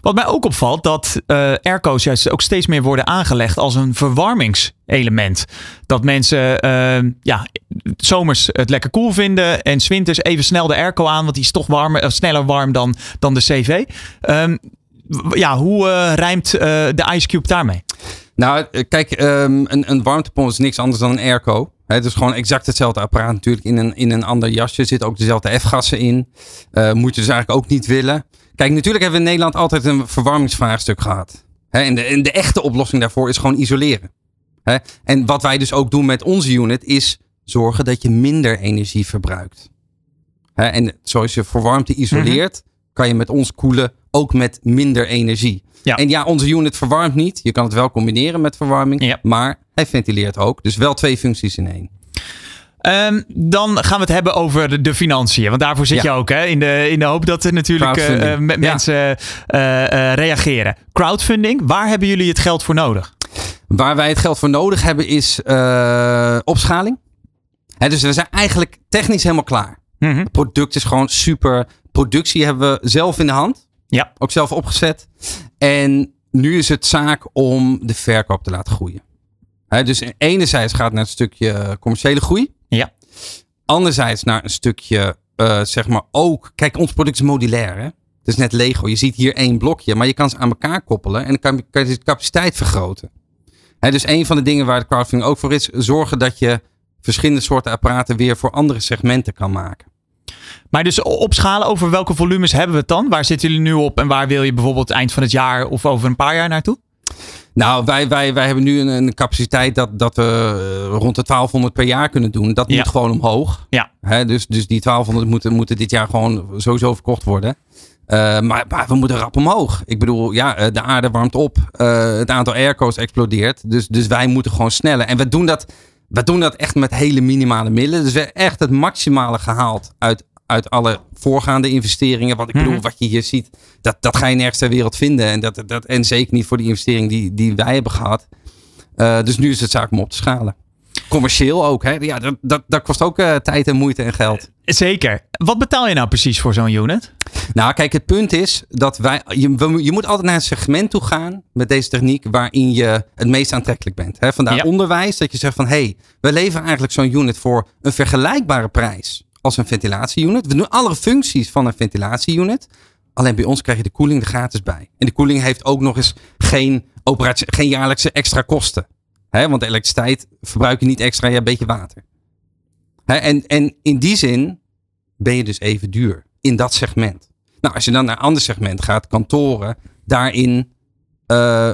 Wat mij ook opvalt, dat eh airco's juist ook steeds meer worden aangelegd als een verwarmingselement. Dat mensen eh, ja, zomers het lekker koel vinden en 's winters even snel de airco aan, want die is toch warmer, eh, sneller warm dan, dan de CV. Ehm, w- ja, hoe eh, rijmt eh, de Ice Cube daarmee? Nou, eh, kijk, ehm, een, een warmtepomp is niks anders dan een airco. Het is gewoon exact hetzelfde apparaat natuurlijk in een, in een ander jasje. Zitten ook dezelfde F-gassen in. Eh, moet je dus eigenlijk ook niet willen. Kijk, natuurlijk hebben we in Nederland altijd een verwarmingsvraagstuk gehad. En, de, de echte oplossing daarvoor is gewoon isoleren. En wat wij dus ook doen met onze unit is zorgen dat je minder energie verbruikt. En zoals je voor warmte isoleert, kan je met ons koelen ook met minder energie. Ja. En ja, onze unit verwarmt niet. Je kan het wel combineren met verwarming. Ja. Maar hij ventileert ook. Dus wel twee functies in één. Ehm, dan gaan we het hebben over de, de financiën. Want daarvoor zit Ja. je ook. Hè? In, de, in de hoop dat er natuurlijk eh, eh, me- Ja. mensen eh, reageren. Crowdfunding, waar hebben jullie het geld voor nodig? Waar wij het geld voor nodig hebben is opschaling. Hè, dus we zijn eigenlijk technisch helemaal klaar. Mhm. Het product is gewoon super. Productie hebben we zelf in de hand. Ja. Ook zelf opgezet. En nu is het zaak om de verkoop te laten groeien. Dus enerzijds gaat het naar een stukje commerciële groei. Ja. Anderzijds naar een stukje, eh, zeg maar ook. Kijk, ons product is modulair. Hè? Het is net Lego. Je ziet hier één blokje, maar je kan ze aan elkaar koppelen en dan kan, kan je de capaciteit vergroten. Hè, dus een van de dingen waar de crowdfunding ook voor is, zorgen dat je verschillende soorten apparaten weer voor andere segmenten kan maken. Maar dus opschalen, over welke volumes hebben we het dan? Waar zitten jullie nu op en waar wil je bijvoorbeeld eind van het jaar of over een paar jaar naartoe? Nou, wij, wij, wij hebben nu een, een capaciteit dat, dat we eh, rond de 1200 per jaar kunnen doen. Dat Ja. moet gewoon omhoog. Ja. Hè, dus, dus die 1200 moeten, moeten dit jaar gewoon sowieso verkocht worden. Eh, maar, maar we moeten rap omhoog. Ik bedoel, ja, eh, de aarde warmt op. Het aantal airco's explodeert. Dus, dus wij moeten gewoon sneller. En we doen, dat, we doen dat echt met hele minimale middelen. Dus we hebben echt het maximale gehaald uit, uit alle voorgaande investeringen. Wat ik bedoel, Mhm. wat je hier ziet, dat, dat ga je nergens ter wereld vinden. En, dat, dat, en zeker niet voor die investering die, die wij hebben gehad. Eh, dus nu is het zaak om op te schalen. Commercieel ook. Hè? Ja, dat, dat, dat kost ook eh, tijd en moeite en geld. Zeker. Wat betaal je nou precies voor zo'n unit? Nou, kijk, het punt is dat wij. Je, je moet altijd naar een segment toe gaan met deze techniek waarin je het meest aantrekkelijk bent. Hè? Vandaar Ja. onderwijs, dat je zegt van hé, hey, we leveren eigenlijk zo'n unit voor een vergelijkbare prijs als een ventilatieunit. We doen alle functies van een ventilatieunit. Alleen bij ons krijg je de koeling er gratis bij. En de koeling heeft ook nog eens geen, operatie, geen jaarlijkse extra kosten. Hè? Want elektriciteit verbruik je niet extra, hebt een beetje water. Hè? En, en in die zin ben je dus even duur in dat segment. Nou, als je dan naar een ander segment gaat, kantoren, daarin eh,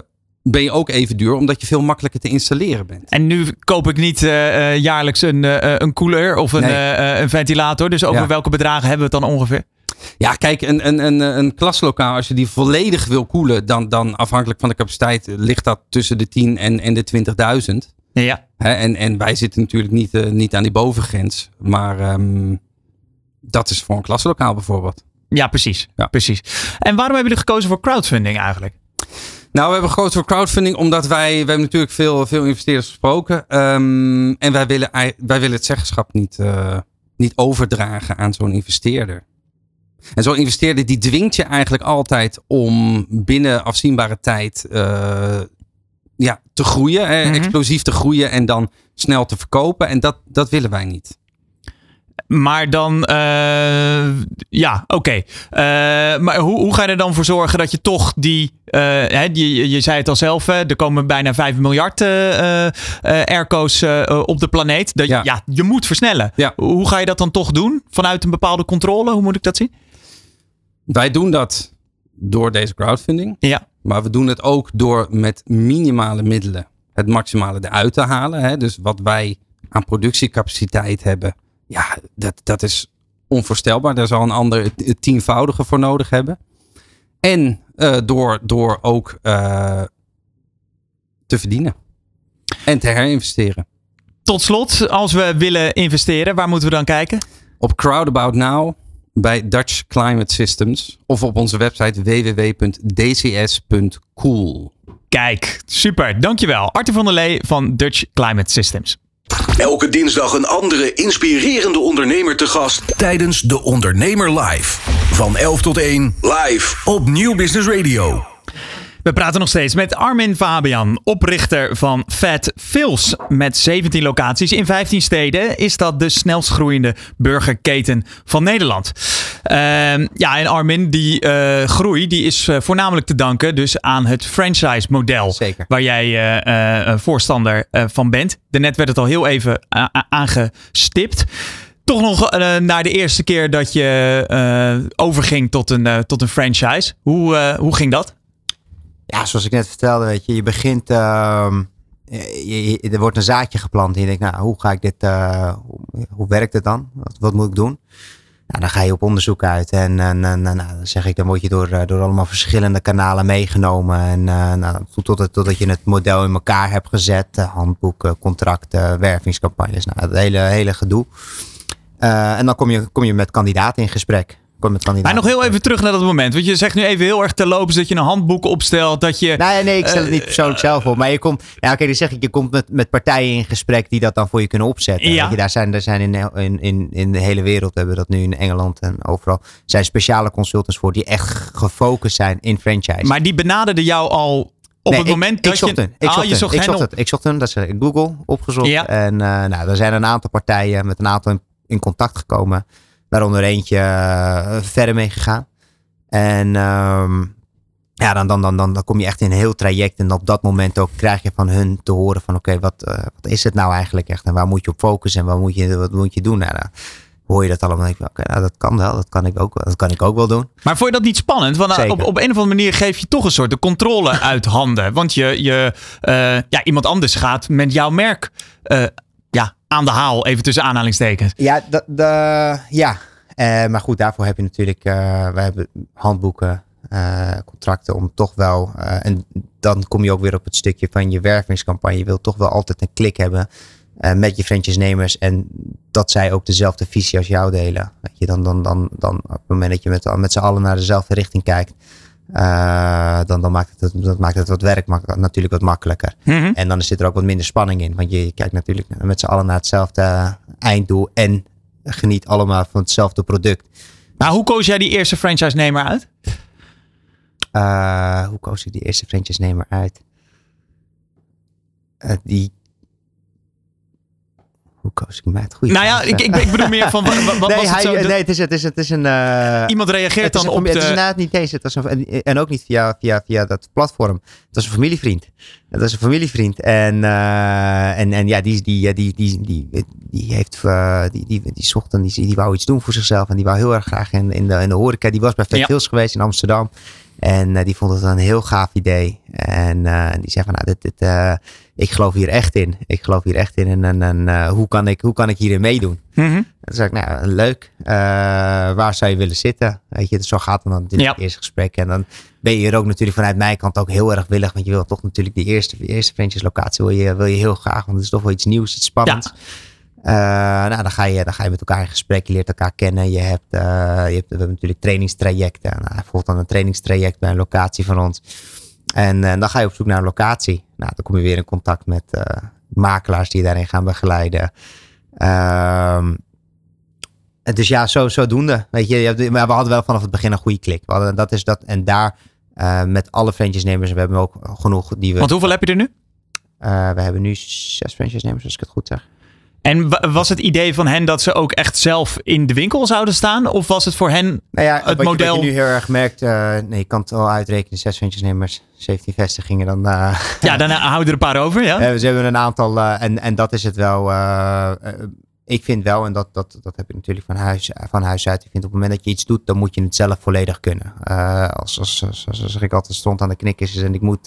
ben je ook even duur, omdat je veel makkelijker te installeren bent. En nu koop ik niet eh, eh, jaarlijks een, eh, een koeler of een, Nee. een ventilator. Dus over Ja. welke bedragen hebben we het dan ongeveer? Ja, kijk, een, een, een, een klaslokaal, als je die volledig wil koelen, dan, dan afhankelijk van de capaciteit ligt dat tussen de 10 en, en de 20.000. Ja. En, en wij zitten natuurlijk niet, niet aan die bovengrens. Maar ehm, dat is voor een klaslokaal bijvoorbeeld. Ja, precies. Ja. precies. En waarom hebben jullie gekozen voor crowdfunding eigenlijk? Nou, we hebben gekozen voor crowdfunding omdat wij, we hebben natuurlijk veel, veel investeerders gesproken. Ehm, en wij willen, wij willen het zeggenschap niet, eh, niet overdragen aan zo'n investeerder. En zo'n investeerder die dwingt je eigenlijk altijd om binnen afzienbare tijd eh, ja, te groeien. Mhm. Explosief te groeien en dan snel te verkopen. En dat, dat willen wij niet. Maar dan, eh, ja, oké. Eh, maar hoe, hoe ga je er dan voor zorgen dat je toch die, eh, hè, die je, je zei het al zelf, hè, er komen bijna 5 miljard airco's op de planeet. Dat. Ja. je moet versnellen. Ja. Hoe ga je dat dan toch doen? Vanuit een bepaalde controle? Hoe moet ik dat zien? Wij doen dat door deze crowdfunding. Ja. Maar we doen het ook door met minimale middelen het maximale eruit te halen. Hè? Dus wat wij aan productiecapaciteit hebben, ja, dat, dat is onvoorstelbaar. Daar zal een ander het, tienvoudige voor nodig hebben. En eh, door, door ook eh, te verdienen. En te herinvesteren. Tot slot, als we willen investeren, waar moeten we dan kijken? Op Crowdabout Now bij Dutch Climate Systems of op onze website www.dcs.cool. Kijk, super. Dankjewel. Arthur van der Lee van Dutch Climate Systems. Elke dinsdag een andere inspirerende ondernemer te gast tijdens De Ondernemer Live. Van 11 tot 1 live op Nieuw Business Radio. We praten nog steeds met Armin Fabian, oprichter van Fat Fils. Met 17 locaties in 15 steden is dat de snelst groeiende burgerketen van Nederland. Ehm, ja, en Armin, die eh, groei die is eh, voornamelijk te danken dus aan het franchise-model. Zeker. Waar jij eh, voorstander van bent. Daarnet werd het al heel even aangestipt. Toch nog naar de eerste keer dat je overging tot een, tot een franchise. Hoe, hoe ging dat? Ja, zoals ik net vertelde, weet je, je begint, ehm, er wordt een zaadje geplant en je denkt, nou, hoe ga ik dit, eh, hoe, werkt het dan? Wat, moet ik doen? Nou, dan ga je op onderzoek uit en, nou, dan zeg ik, dan word je door, eh, door allemaal verschillende kanalen meegenomen en uh, nou, totdat, totdat je het model in elkaar hebt gezet, handboeken, contracten, wervingscampagnes, nou, het hele, hele gedoe. Uh, en dan kom je, kom je met kandidaten in gesprek. Kandidaten maar nog heel even terug naar dat moment. Want je zegt nu even heel erg terloops dat je een handboek opstelt. Dat je, nee, nee, ik stel het niet persoonlijk uh, zelf op. Maar je komt, ja, oké, dan zeg ik, je komt met, met partijen in gesprek die dat dan voor je kunnen opzetten. Ja. Je, daar zijn, daar zijn in, in, in, in de hele wereld, we hebben dat nu in Engeland en overal, zijn speciale consultants voor die echt gefocust zijn in franchise. Maar die benaderden jou al op nee, het moment ik, dat ik zocht je... Hun. Ik ah, zocht je zocht ik zocht op. het. Ik zocht hun, dat is in Google opgezocht. Ja. En uh, nou, er zijn een aantal partijen met een aantal in, in contact gekomen. Waaronder eentje uh, verder mee gegaan. En um, ja, dan, dan, dan, dan, dan kom je echt in een heel traject. En op dat moment ook krijg je van hun te horen van oké, okay, wat, uh, wat is het nou eigenlijk echt? En waar moet je op focussen en wat moet je, wat moet je doen? Nou, dan hoor je dat allemaal. Oké, okay, nou, dat kan wel, dat kan, ik ook, dat kan ik ook wel doen. Maar vond je dat niet spannend? Want Zeker. op, op een of andere manier geef je toch een soort de controle uit handen. Want je, je, uh, ja, iemand anders gaat met jouw merk uh, aan de haal, even tussen aanhalingstekens. Ja, de, de, ja. Uh, maar goed, daarvoor heb je natuurlijk, uh, we hebben handboeken, uh, contracten om toch wel, en dan kom je ook weer op het stukje van je wervingscampagne. Je wilt toch wel altijd een klik hebben met je franchise-nemers en dat zij ook dezelfde visie als jou delen. Weet je, dan, dan, dan, dan op het moment dat je met, met z'n allen naar dezelfde richting kijkt, uh, dan, dan maakt het, dat maakt het wat werk mak natuurlijk wat makkelijker. Mhm. Mm -hmm. En dan zit er ook wat minder spanning in, want je, je kijkt natuurlijk met z'n allen naar hetzelfde einddoel en geniet allemaal van hetzelfde product. Maar hoe koos jij die eerste franchise-nemer uit? Uh, hoe koos ik die eerste franchise-nemer uit? Uh, die. Koos ik hem uit? Goeie nou ja, ik, ik, ik, bedoel meer van. Wat, wat nee, was het hij, zo? nee, het is, het is, het is een. Uh, Iemand reageert dan een, op het de. is inderdaad niet deze. Het was een, en ook niet via, via, via dat platform. Het was een familievriend. Dat is een familievriend. En, uh, en, en ja, die, die, die, die, die, die heeft. Uh, die, die, die zocht en die, die wou iets doen voor zichzelf. En die wou heel erg graag in, in, de, in de horeca. Die was bij Vet Hills ja. geweest in Amsterdam. En uh, die vond het een heel gaaf idee. En uh, die zei van, nou, dit, dit, uh, ik geloof hier echt in. Ik geloof hier echt in. En, en, en hoe, kan ik, hoe kan ik hierin meedoen? Mm -hmm. Toen zei ik, nou, leuk. Waar zou je willen zitten? Weet je, dus zo gaat het dan natuurlijk ja. het eerste gesprek. En dan ben je er ook natuurlijk vanuit mijn kant ook heel erg willig. Want je wil toch natuurlijk die eerste, die eerste franchise locatie wil je, wil je heel graag. Want het is toch wel iets nieuws, iets spannends. Ja. Uh, nou, dan ga, je, dan ga je met elkaar in gesprek, je leert elkaar kennen. Je hebt, uh, je hebt we hebben natuurlijk trainingstrajecten. Nou, hij volgt dan een trainingstraject bij een locatie van ons. En uh, dan ga je op zoek naar een locatie. Nou, dan kom je weer in contact met makelaars die je daarin gaan begeleiden. Ehm, dus ja, zo, zodoende. Weet je, maar we hadden wel vanaf het begin een goede klik. We hadden, dat is dat, en daar met alle franchise-nemers, we hebben ook genoeg die we... Want hoeveel heb je er nu? we hebben nu zes franchise-nemers, als ik het goed zeg. En was het idee van hen dat ze ook echt zelf in de winkel zouden staan? Of was het voor hen nou ja, het wat model? Je, wat je nu heel erg merkt, uh, nee, je kan het al uitrekenen, zes ventjesnemers, 17 vestigingen, dan... Uh, ja, dan houden er een paar over, ja. Uh, ze hebben een aantal, en, en dat is het wel... eh, ik vind wel, en dat, dat, dat heb ik natuurlijk van huis, van huis uit. Ik vind op het moment dat je iets doet, dan moet je het zelf volledig kunnen. Als, als, als, als, als ik altijd stond aan de knikkers en ik moet,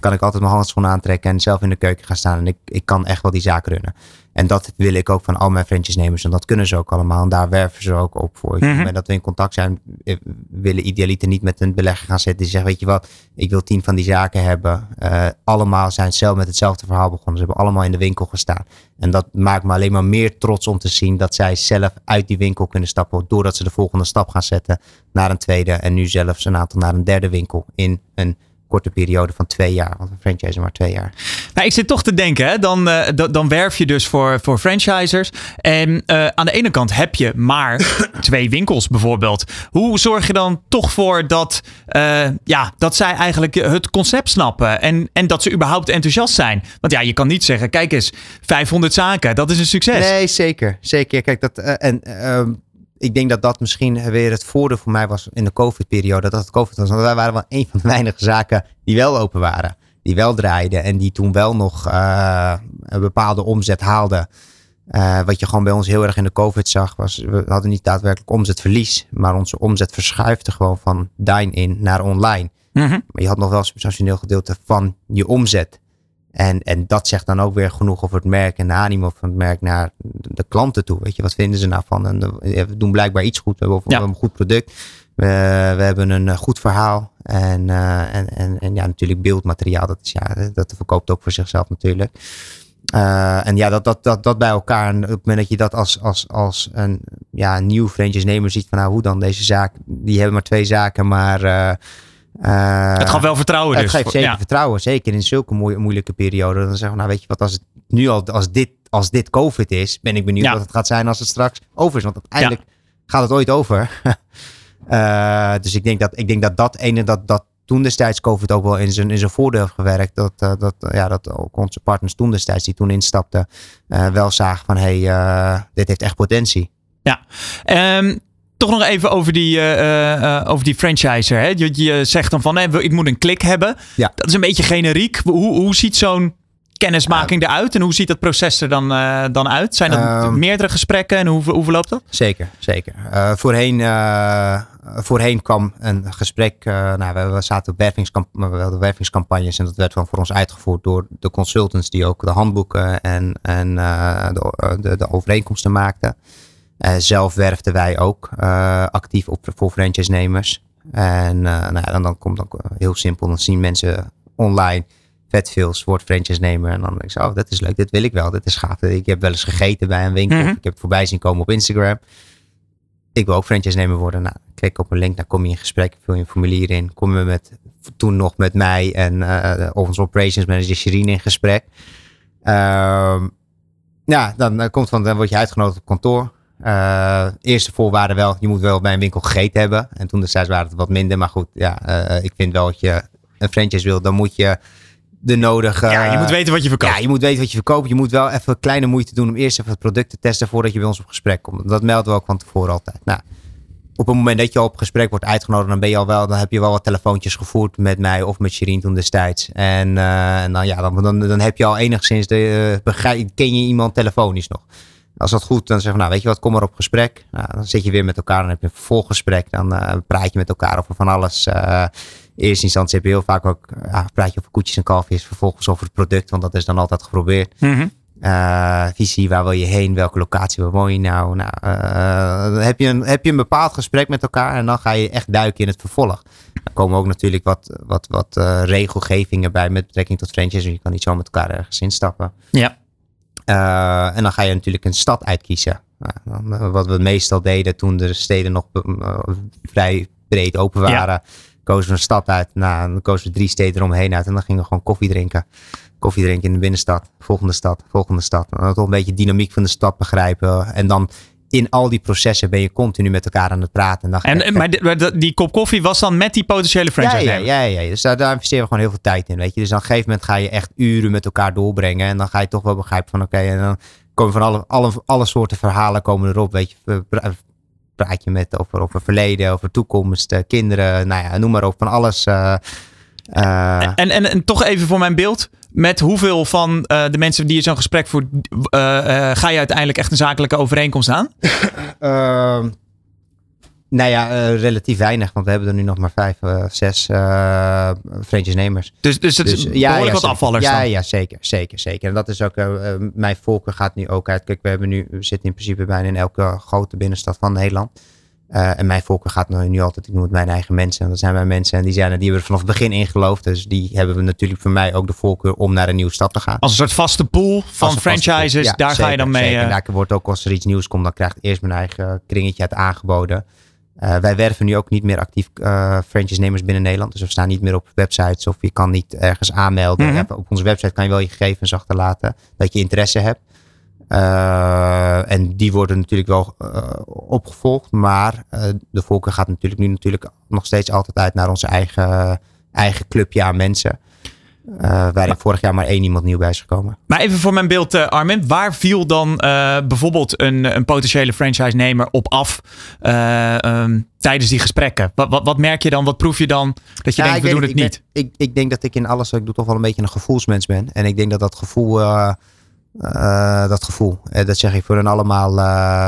kan ik altijd mijn handschoenen aantrekken en zelf in de keuken gaan staan. En ik, ik kan echt wel die zaak runnen. En dat wil ik ook van al mijn franchise-nemers. En dat kunnen ze ook allemaal. En daar werven ze ook op voor. Het Mhm. moment dat we in contact zijn, eh, willen idealiter niet met een belegger gaan zitten. Die zegt, weet je wat, ik wil tien van die zaken hebben. Eh, allemaal zijn zelf met hetzelfde verhaal begonnen. Ze hebben allemaal in de winkel gestaan. En dat maakt me alleen maar meer trots om te zien dat zij zelf uit die winkel kunnen stappen. Doordat ze de volgende stap gaan zetten naar een tweede. En nu zelfs een aantal naar een derde winkel in een korte periode van twee jaar. Want een franchise is maar twee jaar. Nou, ik zit toch te denken, hè? Dan, eh, da- dan werf je dus voor, voor franchisers. En eh, aan de ene kant heb je maar twee winkels bijvoorbeeld. Hoe zorg je dan toch voor dat, eh, ja, dat zij eigenlijk het concept snappen en, en dat ze überhaupt enthousiast zijn? Want ja, je kan niet zeggen, kijk eens, 500 zaken, dat is een succes. Nee, zeker. Zeker. Kijk, dat, en ehm, ik denk dat dat misschien weer het voordeel voor mij was in de COVID-periode. Dat het COVID was. Want wij waren wel een van de weinige zaken die wel open waren. Die wel draaiden en die toen wel nog eh, een bepaalde omzet haalden. Eh, wat je gewoon bij ons heel erg in de COVID zag, was we hadden niet daadwerkelijk omzetverlies. Maar onze omzet verschuifde gewoon van dine-in naar online. Mhm. Maar je had nog wel een substantieel gedeelte van je omzet. En, en dat zegt dan ook weer genoeg over het merk en de animo van het merk naar de klanten toe. Weet je, wat vinden ze nou van? En eh, we doen blijkbaar iets goed. We hebben, Ja. een goed product. We, we hebben een eh, goed verhaal. En, eh, en, en, en ja, natuurlijk beeldmateriaal. Dat, is, ja, dat verkoopt ook voor zichzelf natuurlijk. En ja, dat, dat, dat, dat bij elkaar. En op het moment dat je dat als, als, als een ja, een nieuw franchise-nemer ziet van nou, hoe dan deze zaak. Die hebben maar twee zaken, maar... eh, Het gaf wel vertrouwen het dus. geeft zeker Ja. vertrouwen. Zeker in zulke moe- moeilijke perioden. Dan zeggen we, nou weet je wat, als het nu al, als dit, als dit COVID is, ben ik benieuwd Ja. wat het gaat zijn als het straks over is. Want uiteindelijk gaat het ooit over. Eh, dus ik denk dat, ik denk dat dat ene, dat, dat toen destijds COVID ook wel in zijn, in zijn voordeel heeft gewerkt. Dat, eh, dat, ja, dat ook onze partners toen destijds, die toen instapten, wel zagen van, hé, hey, dit heeft echt potentie. Ehm, toch nog even over die, eh, eh, eh, over die franchiser. Hè? Je, je zegt dan van, hè, ik moet een klik hebben. Ja. Dat is een beetje generiek. Hoe, hoe ziet zo'n kennismaking eruit? En hoe ziet dat proces er dan, dan uit? Zijn er Ehm. meerdere gesprekken en hoe, hoe verloopt dat? Zeker, zeker. Voorheen, voorheen kwam een gesprek. nou, we, zaten op we hadden wervingscampagnes en dat werd dan voor ons uitgevoerd door de consultants die ook de handboeken en, en de, de, de overeenkomsten maakten. Eh, zelf werfden wij ook eh, actief op voor franchise-nemers. En eh, nou, ja, dan, dan komt ook heel simpel, dan zien mensen online vet veel wordt franchise-nemer. En dan denk ik oh, dat is leuk, dit wil ik wel, dit is gaaf. Ik heb wel eens gegeten bij een winkel, Mhm. ik heb het voorbij zien komen op Instagram ik wil ook franchise-nemer worden. Nou, klik op een link, dan kom je in gesprek, vul je een formulier in. Kom je met, toen nog met mij en eh onze operations manager Sherine in gesprek. Ehm, ja, dan, eh, komt van, dan word je uitgenodigd op kantoor. Eh, eerste voorwaarde wel, je moet wel bij een winkel gegeten hebben. En toen destijds waren het wat minder. Maar goed, ja, eh, ik vind wel dat je een franchise wil, dan moet je de nodige... ja, je moet weten wat je verkoopt. Ja, je moet weten wat je verkoopt. Je moet wel even kleine moeite doen om eerst even het product te testen voordat je bij ons op gesprek komt. Dat melden we ook van tevoren altijd. Nou, op het moment dat je op gesprek wordt uitgenodigd, dan ben je al wel, dan heb je wel wat telefoontjes gevoerd met mij of met Sherine toen destijds. En, eh, en dan, ja, dan, dan, dan heb je al enigszins de, begrijp, ken je iemand telefonisch nog. Als dat goed, dan zeg je, nou weet je wat, kom maar op gesprek. Nou, dan zit je weer met elkaar, dan heb je een vervolggesprek. Dan eh, praat je met elkaar over van alles. Eh, in eerste instantie heb je heel vaak ook, ja, praat je over koetjes en kalfjes. Vervolgens over het product, want dat is dan altijd geprobeerd. Mhm. Eh, visie, waar wil je heen? Welke locatie, waar woon je nou? Nou, heb je, een, heb je een bepaald gesprek met elkaar en dan ga je echt duiken in het vervolg. Er komen ook natuurlijk wat, wat, wat regelgevingen bij met betrekking tot franchise. Je kan niet zo met elkaar ergens instappen. Ja. Eh, en dan ga je natuurlijk een stad uitkiezen. Nou, eh, wat we meestal deden toen de steden nog eh, vrij breed open Ja. waren, kozen we een stad uit. Nou, dan kozen we drie steden eromheen uit en dan gingen we gewoon koffie drinken. Koffie drinken in de binnenstad, volgende stad, volgende stad. En dan toch een beetje de dynamiek van de stad begrijpen. En dan in al die processen ben je continu met elkaar aan het praten. En, dan En, en- maar die, kop koffie was dan met die potentiële ja, franchise ja, ja, ja. Dus daar, daar investeren we gewoon heel veel tijd in. Weet je? Dus dan op een gegeven moment ga je echt uren met elkaar doorbrengen. En dan ga je toch wel begrijpen van oké, en dan komen van alle, alle, alle soorten verhalen komen erop. Weet je, pra- praat je met over, over verleden, over toekomst, eh, kinderen, nou ja, noem maar op, van alles. eh, eh, En, en, en toch even voor mijn beeld. Met hoeveel van eh, de mensen die je zo'n gesprek voert, eh, ga je uiteindelijk echt een zakelijke overeenkomst aan? Ehm, Nou ja, relatief weinig, want we hebben er nu nog maar vijf, zes franchise-nemers. Dus, dus het is behoorlijk wat afvallers ja, dan? Ja, zeker, zeker, zeker. En dat is ook, mijn volker gaat nu ook uit. Kijk, we, hebben nu, we zitten in principe bijna in elke grote binnenstad van Nederland. En mijn volker gaat nu, nu altijd, ik noem het mijn eigen mensen. En dat zijn mijn mensen en die, zijn, die hebben er vanaf het begin in geloofd. Dus die hebben we natuurlijk voor mij ook de voorkeur om naar een nieuwe stad te gaan. Als een soort vaste pool van franchises, ja, daar zeker, ga je dan mee. Zeker. En daar wordt ook als er iets nieuws komt, dan krijgt eerst mijn eigen kringetje uit aangeboden. Uh, wij werven nu ook niet meer actief uh, franchise-nemers binnen Nederland. Dus we staan niet meer op websites of je kan niet ergens aanmelden. Mm -hmm. Op onze website kan je wel je gegevens achterlaten dat je interesse hebt. Uh, en die worden natuurlijk wel opgevolgd. Maar de volker gaat natuurlijk nu natuurlijk nog steeds altijd uit naar onze eigen, eigen clubje aan mensen. Waarin vorig jaar maar één iemand nieuw bij is gekomen. Maar even voor mijn beeld, Armin. Waar viel dan bijvoorbeeld een, een potentiële franchise-nemer op af um, tijdens die gesprekken? Wat, wat, wat, merk je dan? Wat proef je dan dat je ja, denkt, we doen het, ik niet? Ben, ik, ik denk dat ik in alles, ik doe toch wel een beetje een gevoelsmens ben. En ik denk dat dat gevoel... dat gevoel, dat zeg ik voor hen allemaal,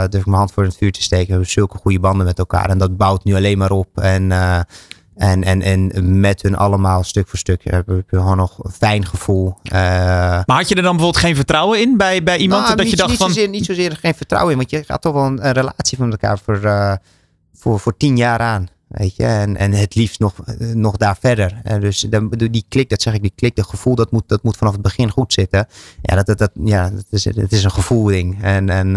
durf ik mijn hand voor het vuur te steken. We hebben zulke goede banden met elkaar en dat bouwt nu alleen maar op. En en, en, en met hun allemaal stuk voor stuk hebben we gewoon nog een fijn gevoel. Maar had je er dan bijvoorbeeld geen vertrouwen in bij, bij iemand? Nou, dat niet, je dacht niet, van... zozeer, niet zozeer geen vertrouwen in. Want je gaat toch wel een, een relatie van elkaar voor, voor, voor tien jaar aan. Weet je? En, en het liefst nog, nog daar verder. En dus die klik, dat zeg ik, die klik, dat gevoel, dat moet, dat moet vanaf het begin goed zitten. Ja, dat, dat, dat, ja, dat, is, dat is een gevoelding. En, en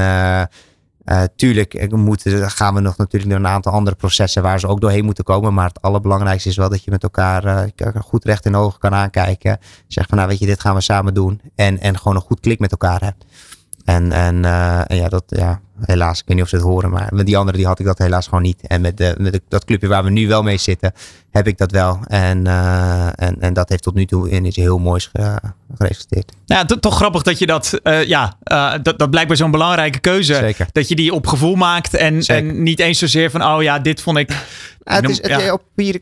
uh, tuurlijk moeten, gaan we nog natuurlijk door een aantal andere processen waar ze ook doorheen moeten komen. Maar het allerbelangrijkste is wel dat je met elkaar goed recht in de ogen kan aankijken. Zeg van nou weet je, dit gaan we samen doen. En, en gewoon een goed klik met elkaar hebt. En, en, en ja, dat, ja, helaas, ik weet niet of ze het horen, maar met die andere die had ik dat helaas gewoon niet. En met, de, met de, dat clubje waar we nu wel mee zitten, heb ik dat wel. En, uh, en, en dat heeft tot nu toe in iets heel moois geresulteerd. Ja, toch grappig dat je dat, uh, ja, dat, dat blijkt bij zo'n belangrijke keuze. Zeker. Dat je die op gevoel maakt en, en niet eens zozeer van, oh ja, dit vond ik... Ja, het is, het, ja. op papier,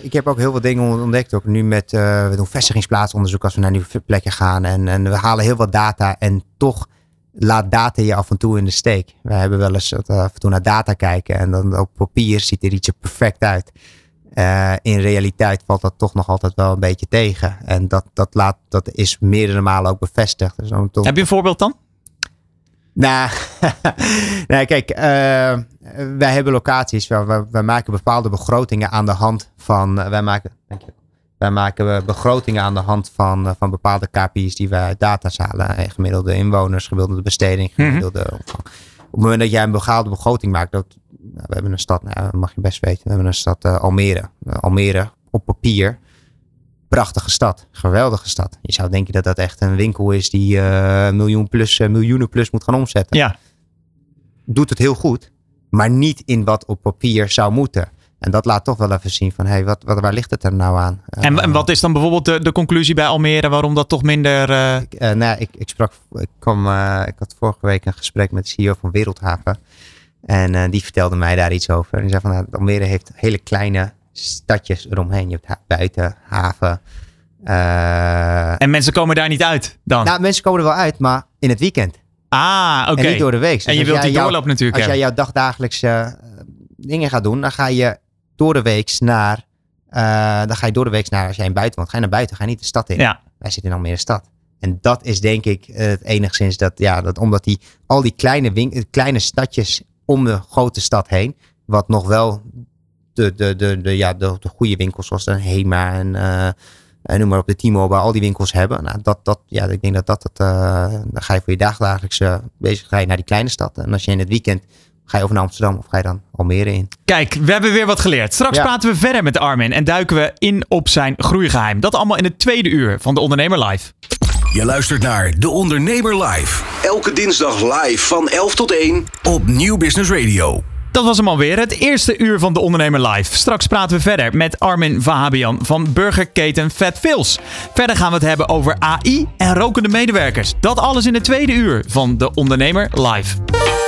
ik heb ook heel veel dingen ontdekt. Ook nu met, we doen vestigingsplaatsonderzoek als we naar nieuwe plekken gaan. En, en we halen heel wat data en toch laat data je af en toe in de steek. We hebben wel eens af en toe naar data kijken en dan op papier ziet er iets er perfect uit. Uh, in realiteit valt dat toch nog altijd wel een beetje tegen. En dat, dat, laat, dat is meerdere malen ook bevestigd. Dus toch... Heb je een voorbeeld dan? Nou, nee, kijk, uh, wij hebben locaties waar we, wij maken bepaalde begrotingen aan de hand van. Wij maken. Dank je. Wij maken begrotingen aan de hand van, van bepaalde KPI's die wij uit data's halen. Gemiddelde inwoners, gemiddelde besteding, gemiddelde mm -hmm. Op het moment dat jij een bepaalde begroting maakt, dat, nou, we hebben een stad, nou, mag je best weten, we hebben een stad uh, Almere. Uh, Almere op papier, prachtige stad, geweldige stad. Je zou denken dat dat echt een winkel is die uh, miljoen plus, miljoenen plus moet gaan omzetten. Ja. Doet het heel goed, maar niet in wat op papier zou moeten. En dat laat toch wel even zien van, hé, hey, wat, wat, waar ligt het er nou aan? En, en wat is dan bijvoorbeeld de, de conclusie bij Almere waarom dat toch minder... Uh... Ik, uh, nou, ik, ik sprak, ik, kwam, ik had vorige week een gesprek met de CEO van Wereldhaven. En die vertelde mij daar iets over. En die zei van, nou, Almere heeft hele kleine stadjes eromheen. Je hebt buiten, haven. en mensen komen daar niet uit dan? Nou, mensen komen er wel uit, maar in het weekend. Ah, oké. Okay. En niet door de week. Dus en je wilt die doorloop natuurlijk Als jij jouw dagdagelijkse dingen gaat doen, dan ga je door de weeks naar. Uh, dan ga je door de weeks naar. Als jij in buiten woont, ga je naar buiten. Ga je niet de stad in. Ja. Wij zitten in Almere stad. En dat is denk ik het enigszins dat. Ja, dat omdat die. Al die kleine, wink, kleine stadjes om de grote stad heen. Wat nog wel. De, de, de, de, ja, de, de goede winkels zoals de Hema en. Uh, en noem maar op de T-Mobile, al die winkels hebben. Nou, dat, dat, ja, ik denk dat dat. Uh, dan ga je voor je dagdagelijkse bezig. Ga je naar die kleine stad. En als je in het weekend Ga je over naar Amsterdam of ga je dan Almere in? Kijk, we hebben weer wat geleerd. Straks ja. praten we verder met Armin en duiken we in op zijn groeigeheim. Dat allemaal in het tweede uur van De Ondernemer Live. Je luistert naar De Ondernemer Live. Elke dinsdag live van 11 tot 1 op Nieuw Business Radio. Dat was hem alweer, het eerste uur van De Ondernemer Live. Straks praten we verder met Armin Vahabian van burgerketen Fat Fils. Verder gaan we het hebben over AI en rokende medewerkers. Dat alles in het tweede uur van De Ondernemer Live.